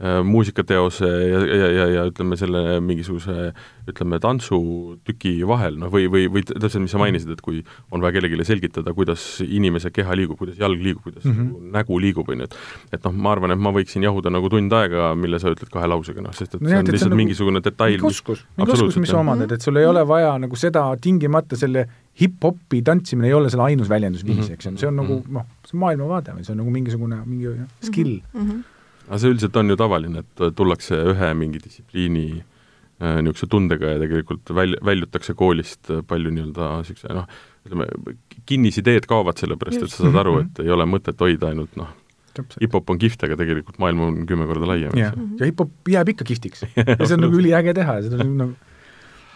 Äh, muusikateose ja, ja, ja, ja ütleme, selle mingisuguse ütleme, tantsutüki vahel, noh või, või, või täpselt, mis sa mainisid, et kui on vaja kellelegi selgitada, kuidas inimese keha liigub, kuidas jalg liigub, kuidas mm -hmm. nägu liigub, on ju, et et noh, ma arvan, et ma võiksin jahuda nagu tund aega, mille sa ütled kahe lausega, noh, sest et no see on lihtsalt nagu mingisugune detail. mingi oskus, mingi oskus, mis sa omandad, et sul ei ole vaja nagu seda tingimata selle hip-hopi tantsimine ei ole selle ainus väljendusviis mm, -hmm. eks ju, see on nagu mhm. noh, see on maailmavaade või see on nagu mingisugune, mingi skill mm. -hmm aga see üldiselt on ju tavaline, et tullakse ühe mingi distsipliini niisuguse tundega ja tegelikult väl-, väljutakse koolist palju nii-öelda niisuguse noh, ütleme, kinnisideed kaovad sellepärast, et sa saad aru, et ei ole mõtet hoida ainult noh, hip-hop on kihvt, aga tegelikult maailm on kümme korda laiem. jah, ja hip-hop jääb ikka kihvtiks ja see on nagu üliäge teha ja seda on nagu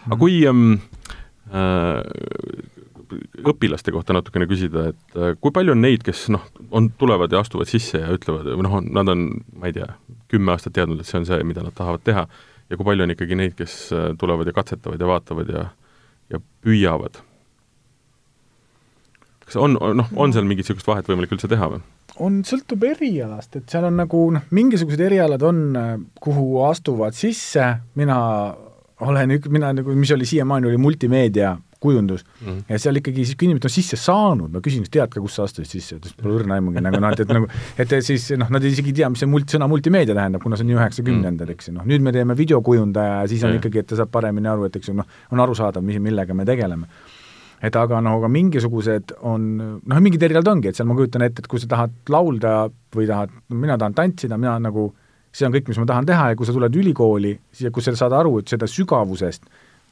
aga kui ähm, äh, õpilaste kohta natukene küsida, et äh, kui palju on neid, kes noh, on, tulevad ja astuvad sisse ja ütlevad, või noh, nad on, ma ei tea, kümme aastat teadnud, et see on see, mida nad tahavad teha, ja kui palju on ikkagi neid, kes äh, tulevad ja katsetavad ja vaatavad ja, ja püüavad? kas on, noh, on seal mingit niisugust vahet võimalik üldse teha või? on, sõltub erialast, et seal on nagu noh, mingisugused erialad on, äh, kuhu astuvad sisse, mina olen ük-, mina nagu, mis oli siiamaani, oli multimeedia kujundus mm. -hmm. ja seal ikkagi siis, kui inimesed on sisse saanud, ma küsin, kas tead ka, kus sa astusid sisse, ta ütles, pole õrna aimugi, nagu noh, et, et nagu, et siis noh, nad isegi ei tea, mis see mult-, sõna multimeedia tähendab, kuna see on nii üheksakümnendad, eks ju, noh, nüüd me teeme videokujundaja ja siis on mm. ikkagi, et ta saab paremini aru, et eks ju noh, on arusaadav, mis, millega me tegeleme. et aga noh, aga mingisugused on, noh, mingid erialad ongi, et seal ma kujutan ette, et kui sa tahad laulda või tahad, mina tahan tantsida, mina nagu see on kõik, mis ma tahan teha ja kui sa tuled ülikooli, siis kui sa saad aru, et seda sügavusest,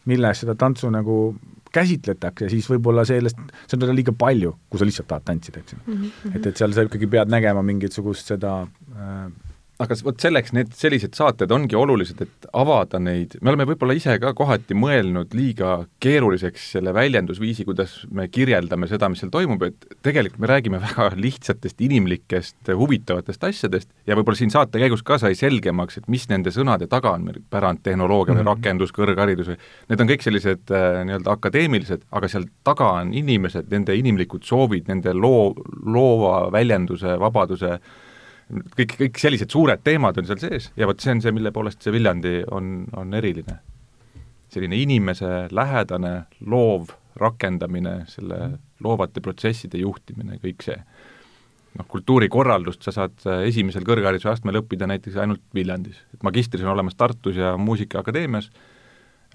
milles seda tantsu nagu käsitletakse, siis võib-olla sellest, seda on liiga palju, kui sa lihtsalt tahad tantsida, eks ju. -hmm. et, et seal sa ikkagi pead nägema mingisugust seda äh, aga vot selleks need sellised saated ongi olulised, et avada neid, me oleme võib-olla ise ka kohati mõelnud liiga keeruliseks selle väljendusviisi, kuidas me kirjeldame seda, mis seal toimub, et tegelikult me räägime väga lihtsatest, inimlikest, huvitavatest asjadest ja võib-olla siin saate käigus ka sai selgemaks, et mis nende sõnade taga on, pärandtehnoloogia mm -hmm. või rakendus, kõrgharidus või need on kõik sellised äh, nii-öelda akadeemilised, aga seal taga on inimesed, nende inimlikud soovid, nende loo, loova väljenduse, vabaduse äh, kõik, kõik sellised suured teemad on seal sees ja vot see on see, mille poolest see Viljandi on, on eriline. selline inimese lähedane loov rakendamine, selle loovate protsesside juhtimine, kõik see. noh, kultuurikorraldust sa saad esimesel kõrghariduse astmel õppida näiteks ainult Viljandis, et magistris on olemas Tartus ja Muusikaakadeemias,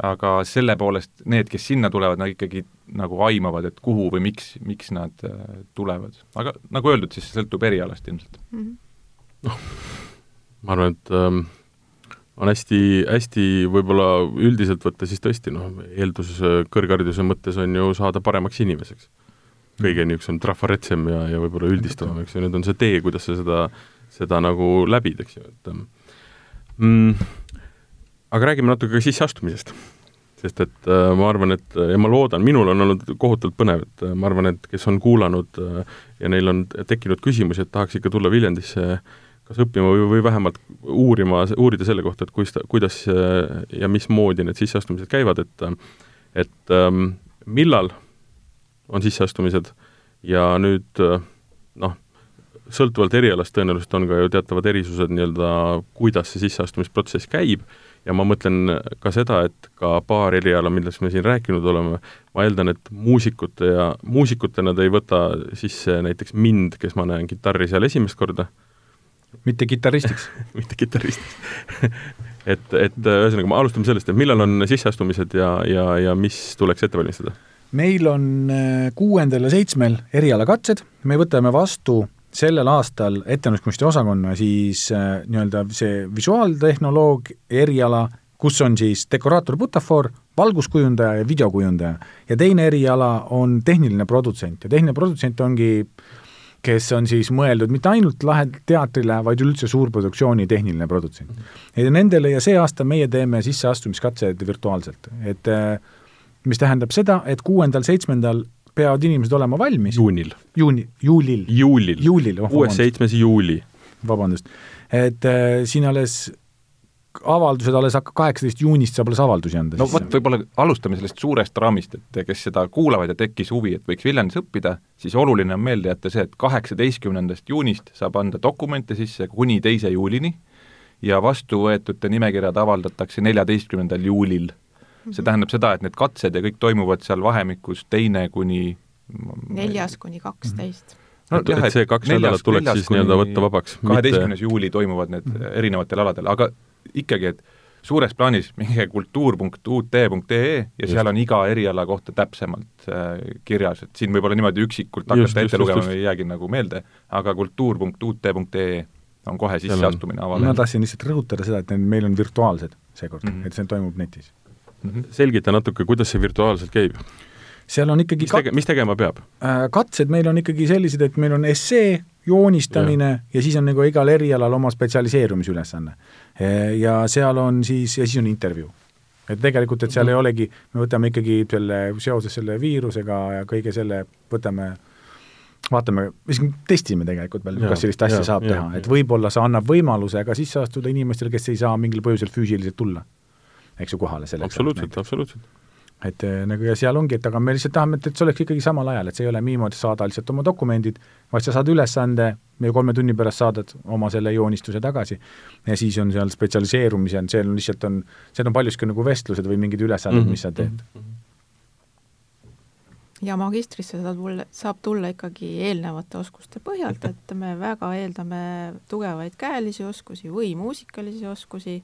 aga selle poolest need, kes sinna tulevad, nad ikkagi nagu aimavad, et kuhu või miks, miks nad äh, tulevad. aga nagu öeldud, siis see sõltub erialast ilmselt mm. -hmm noh, ma arvan, et ähm, on hästi, hästi võib-olla üldiselt võtta siis tõesti noh, eeldus äh, kõrghariduse mõttes on ju saada paremaks inimeseks. kõige niisugusem trafaretsem ja, ja võib-olla üldistavam, eks ju, nüüd on see tee, kuidas sa seda, seda nagu läbid, eks ju, et ähm, mm, aga räägime natuke ka sisseastumisest. sest et äh, ma arvan, et ja ma loodan, minul on olnud kohutavalt põnev, et äh, ma arvan, et kes on kuulanud äh, ja neil on tekkinud küsimusi, et tahaks ikka tulla Viljandisse äh, kas õppima või, või vähemalt uurima, uurida selle kohta, et kus, kuidas ja mismoodi need sisseastumised käivad, et et ähm, millal on sisseastumised ja nüüd noh, sõltuvalt erialast tõenäoliselt on ka ju teatavad erisused nii-öelda, kuidas see sisseastumisprotsess käib, ja ma mõtlen ka seda, et ka paar eriala, millest me siin rääkinud oleme, ma eeldan, et muusikute ja, muusikutena te ei võta sisse näiteks mind, kes ma näen kitarri seal esimest korda mitte kitarristiks mitte kitarristiks et, et ühesõnaga, alustame sellest, et millal on sisseastumised ja, ja, ja mis tuleks ette valmistada? meil on äh, kuuendal ja seitsmel erialakatsed, me võtame vastu sellel aastal etenduskunsti osakonna siis äh, nii-öelda see visuaaltehnoloog eriala, kus on siis dekoraator, butafoor, valguskujundaja ja videokujundaja. ja teine eriala on tehniline produtsent ja tehniline produtsent ongi äh, kes on siis mõeldud mitte ainult lahedalt teatrile, vaid üldse suurproduktsiooni tehniline produtsent. ja nendele ja see aasta meie teeme sisseastumiskatsed virtuaalselt, et äh, mis tähendab seda, et kuuendal-seitsmendal peavad inimesed olema valmis. juunil. juuni, juulil. juulil. juulil, oh, kuues, seitsmes juuli. vabandust. et äh, siin alles avaldused alles hakkab, kaheksateist juunist saab alles avaldusi anda. no vot, võib-olla alustame sellest suurest raamist, et kes seda kuulavad ja tekkis huvi, et võiks Viljandis õppida, siis oluline on meelde jätta see, et kaheksateistkümnendast juunist saab anda dokumente sisse kuni teise juulini ja vastuvõetute nimekirjad avaldatakse neljateistkümnendal juulil. see tähendab seda, et need katsed ja kõik toimuvad seal vahemikus teine kuni neljas kuni kaksteist no, et, jah, et see kaks nädalat tuleks siis nii-öelda võtta vabaks. kaheteistkümnes juuli toimuvad need erinevatel aladel, aga ikkagi, et suures plaanis minge kultuur.ut.ee ja Just. seal on iga eriala kohta täpsemalt äh, kirjas, et siin võib-olla niimoodi üksikult hakata ette lugema ei jäägi nagu meelde, aga kultuur.ut.ee on kohe sisseastumine avalik. ma tahtsin lihtsalt rõhutada seda, et need meil on virtuaalsed, seekord mm, -hmm. et see toimub netis mm. -hmm. selgita natuke, kuidas see virtuaalselt käib? seal on ikkagi mis, tege-, mis tegema peab? Äh, katsed meil on ikkagi sellised, et meil on essee, joonistamine ja. ja siis on nagu igal erialal oma spetsialiseerumisülesanne. ja seal on siis, ja siis on intervjuu et tegelikult, et seal mm -hmm. ei olegi, me võtame ikkagi selle, seoses selle viirusega ja kõige selle, võtame vaatame, testime tegelikult veel, kas sellist asja ja, saab ja, teha, et võib-olla see annab võimaluse ka sisse astuda inimestele, kes ei saa mingil põhjusel füüsiliselt tulla, eks ju, kohale selleks. absoluutselt, absoluutselt et eh, nagu ja seal ongi, et aga me lihtsalt tahame, et, et see oleks ikkagi samal ajal, et see ei ole niimoodi saada lihtsalt oma dokumendid, vaid sa saad ülesande ja kolme tunni pärast saadad oma selle joonistuse tagasi. ja siis on seal spetsialiseerumise, seal on lihtsalt on, seal on paljuski nagu vestlused või mingid ülesanded mm, -hmm. mis sa teed mm. -hmm ja magistrisse saab tulla, saab tulla ikkagi eelnevate oskuste põhjalt, et me väga eeldame tugevaid käelisi oskusi või muusikalisi oskusi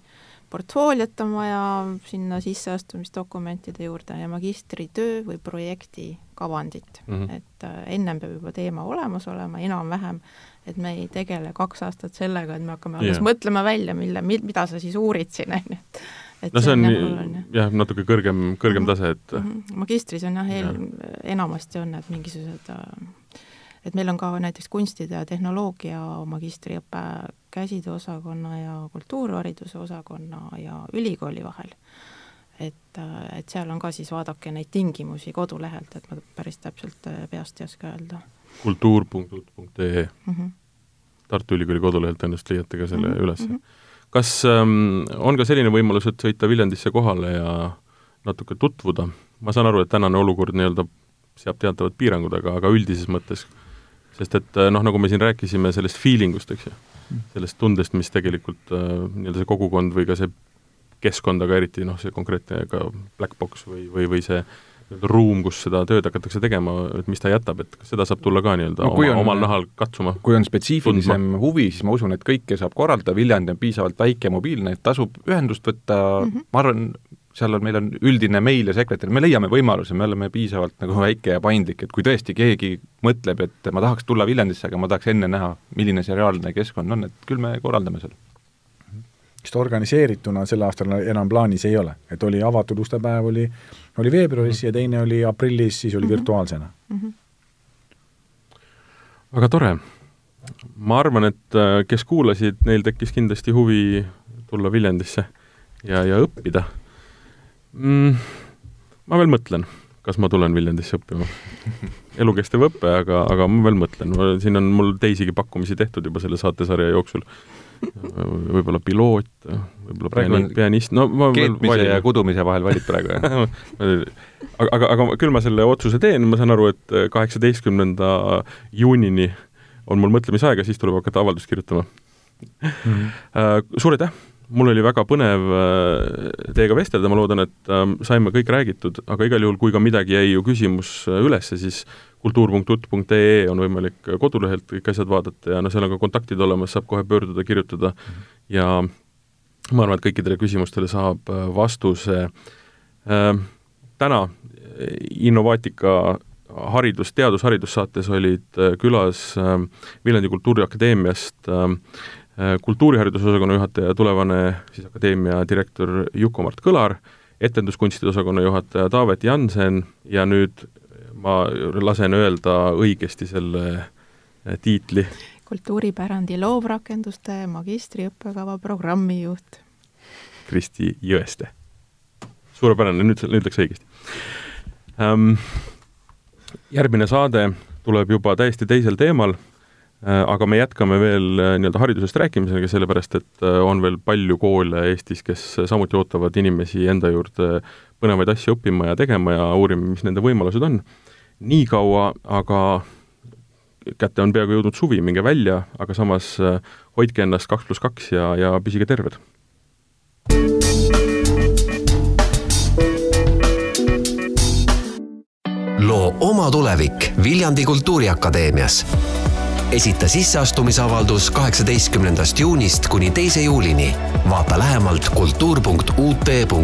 portfooliot on vaja sinna sisseastumisdokumentide juurde ja magistritöö või projekti kavandit mm, -hmm. et äh, ennem peab juba teema olemas olema enam-vähem, et me ei tegele kaks aastat sellega, et me hakkame alles yeah. mõtlema välja, mille, mida sa siis uurid siin, on ju, et et no see on, on jah, natuke kõrgem, kõrgem mm -hmm. tase, et mm -hmm. magistris on jah, eel, enamasti on need mingisugused äh, et meil on ka näiteks kunstide ja tehnoloogia magistriõpe käsitööosakonna ja kultuurhariduse osakonna ja ülikooli vahel. et, et seal on ka siis, vaadake neid tingimusi kodulehelt, et ma päris täpselt äh, peast ei oska öelda. kultuur.ut.ee mm -hmm. Tartu Ülikooli kodulehelt tõenäoliselt leiate ka selle mm -hmm. üles mm. -hmm. kas ähm, on ka selline võimalus, et sõita Viljandisse kohale ja natuke tutvuda? ma saan aru, et tänane olukord nii-öelda seab teatavad piirangud, aga, aga üldises mõttes sest et noh, nagu me siin rääkisime sellest feeling ust, eks ju, sellest tundest, mis tegelikult äh, nii-öelda see kogukond või ka see keskkond, aga eriti noh, see konkreetne ka black box või, või, või see ruum, kus seda tööd hakatakse tegema, et mis ta jätab, et kas seda saab tulla ka nii-öelda no, oma, omal nahal katsuma? kui on spetsiifilisem tundma. huvi, siis ma usun, et kõike saab korraldada, Viljandi on piisavalt väike, mobiilne, et tasub ühendust võtta mm, -hmm. ma arvan, seal on, meil on üldine meil ja sekretär, me leiame võimaluse, me oleme piisavalt nagu väike ja paindlik, et kui tõesti keegi mõtleb, et ma tahaks tulla Viljandisse, aga ma tahaks enne näha, milline see reaalne keskkond on, et küll me korraldame selle. sest organiseerituna sel aastal enam plaanis ei ole, et oli avatud ustepäev, oli, oli veebruaris mm -hmm. ja teine oli aprillis, siis oli mm -hmm. virtuaalsena mm. -hmm. väga tore. ma arvan, et äh, kes kuulasid, neil tekkis kindlasti huvi tulla Viljandisse ja, ja õppida mm,? ma veel mõtlen, kas ma tulen Viljandisse õppima. elukestev õpe, aga, aga ma veel mõtlen, siin on mul teisigi pakkumisi tehtud juba selle saatesarja jooksul. võib-olla piloot, võib-olla pianist, pianist, no ma keetmise ja kudumise vahel valid praegu, jah aga, aga, aga küll ma selle otsuse teen, ma saan aru, et kaheksateistkümnenda juunini on mul mõtlemisaega, siis tuleb hakata avaldust kirjutama mm. -hmm. suur aitäh mul oli väga põnev äh, teiega vestelda, ma loodan, et ähm, saime kõik räägitud, aga igal juhul, kui ka midagi jäi ju küsimus äh, üles, siis kultuur.ut.ee on võimalik kodulehelt kõik asjad vaadata ja noh, seal on ka kontaktid olemas, saab kohe pöörduda, kirjutada -hmm. ja ma arvan, et kõikidele küsimustele saab äh, vastuse äh,. täna Innovaatika haridus, teadus-haridussaates olid külas äh, Viljandi Kultuuriakadeemiast kultuurihariduse osakonna juhataja, tulevane siis akadeemia direktor Juku-Mart Kõlar, etenduskunstide osakonna juhataja Taavet Jansen ja nüüd ma lasen öelda õigesti selle äh, tiitli. kultuuripärandi loovrakenduste magistriõppekava programmijuht. Kristi Jõeste. suurepärane, nüüd, nüüd läks õigesti ähm,. järgmine saade tuleb juba täiesti teisel teemal Äh, aga me jätkame veel äh, nii-öelda haridusest rääkimisega, sellepärast et äh, on veel palju koole Eestis, kes samuti ootavad inimesi enda juurde põnevaid asju õppima ja tegema ja uurima, mis nende võimalused on. nii kaua aga kätte on peaaegu jõudnud suvi, minge välja, aga samas hoidke ennast kaks pluss kaks ja, ja püsige terved. loo oma tulevik Viljandi Kultuuriakadeemias esita sisseastumisavaldus kaheksateistkümnendast juunist kuni teise juulini. vaata lähemalt kultuur.ut.ee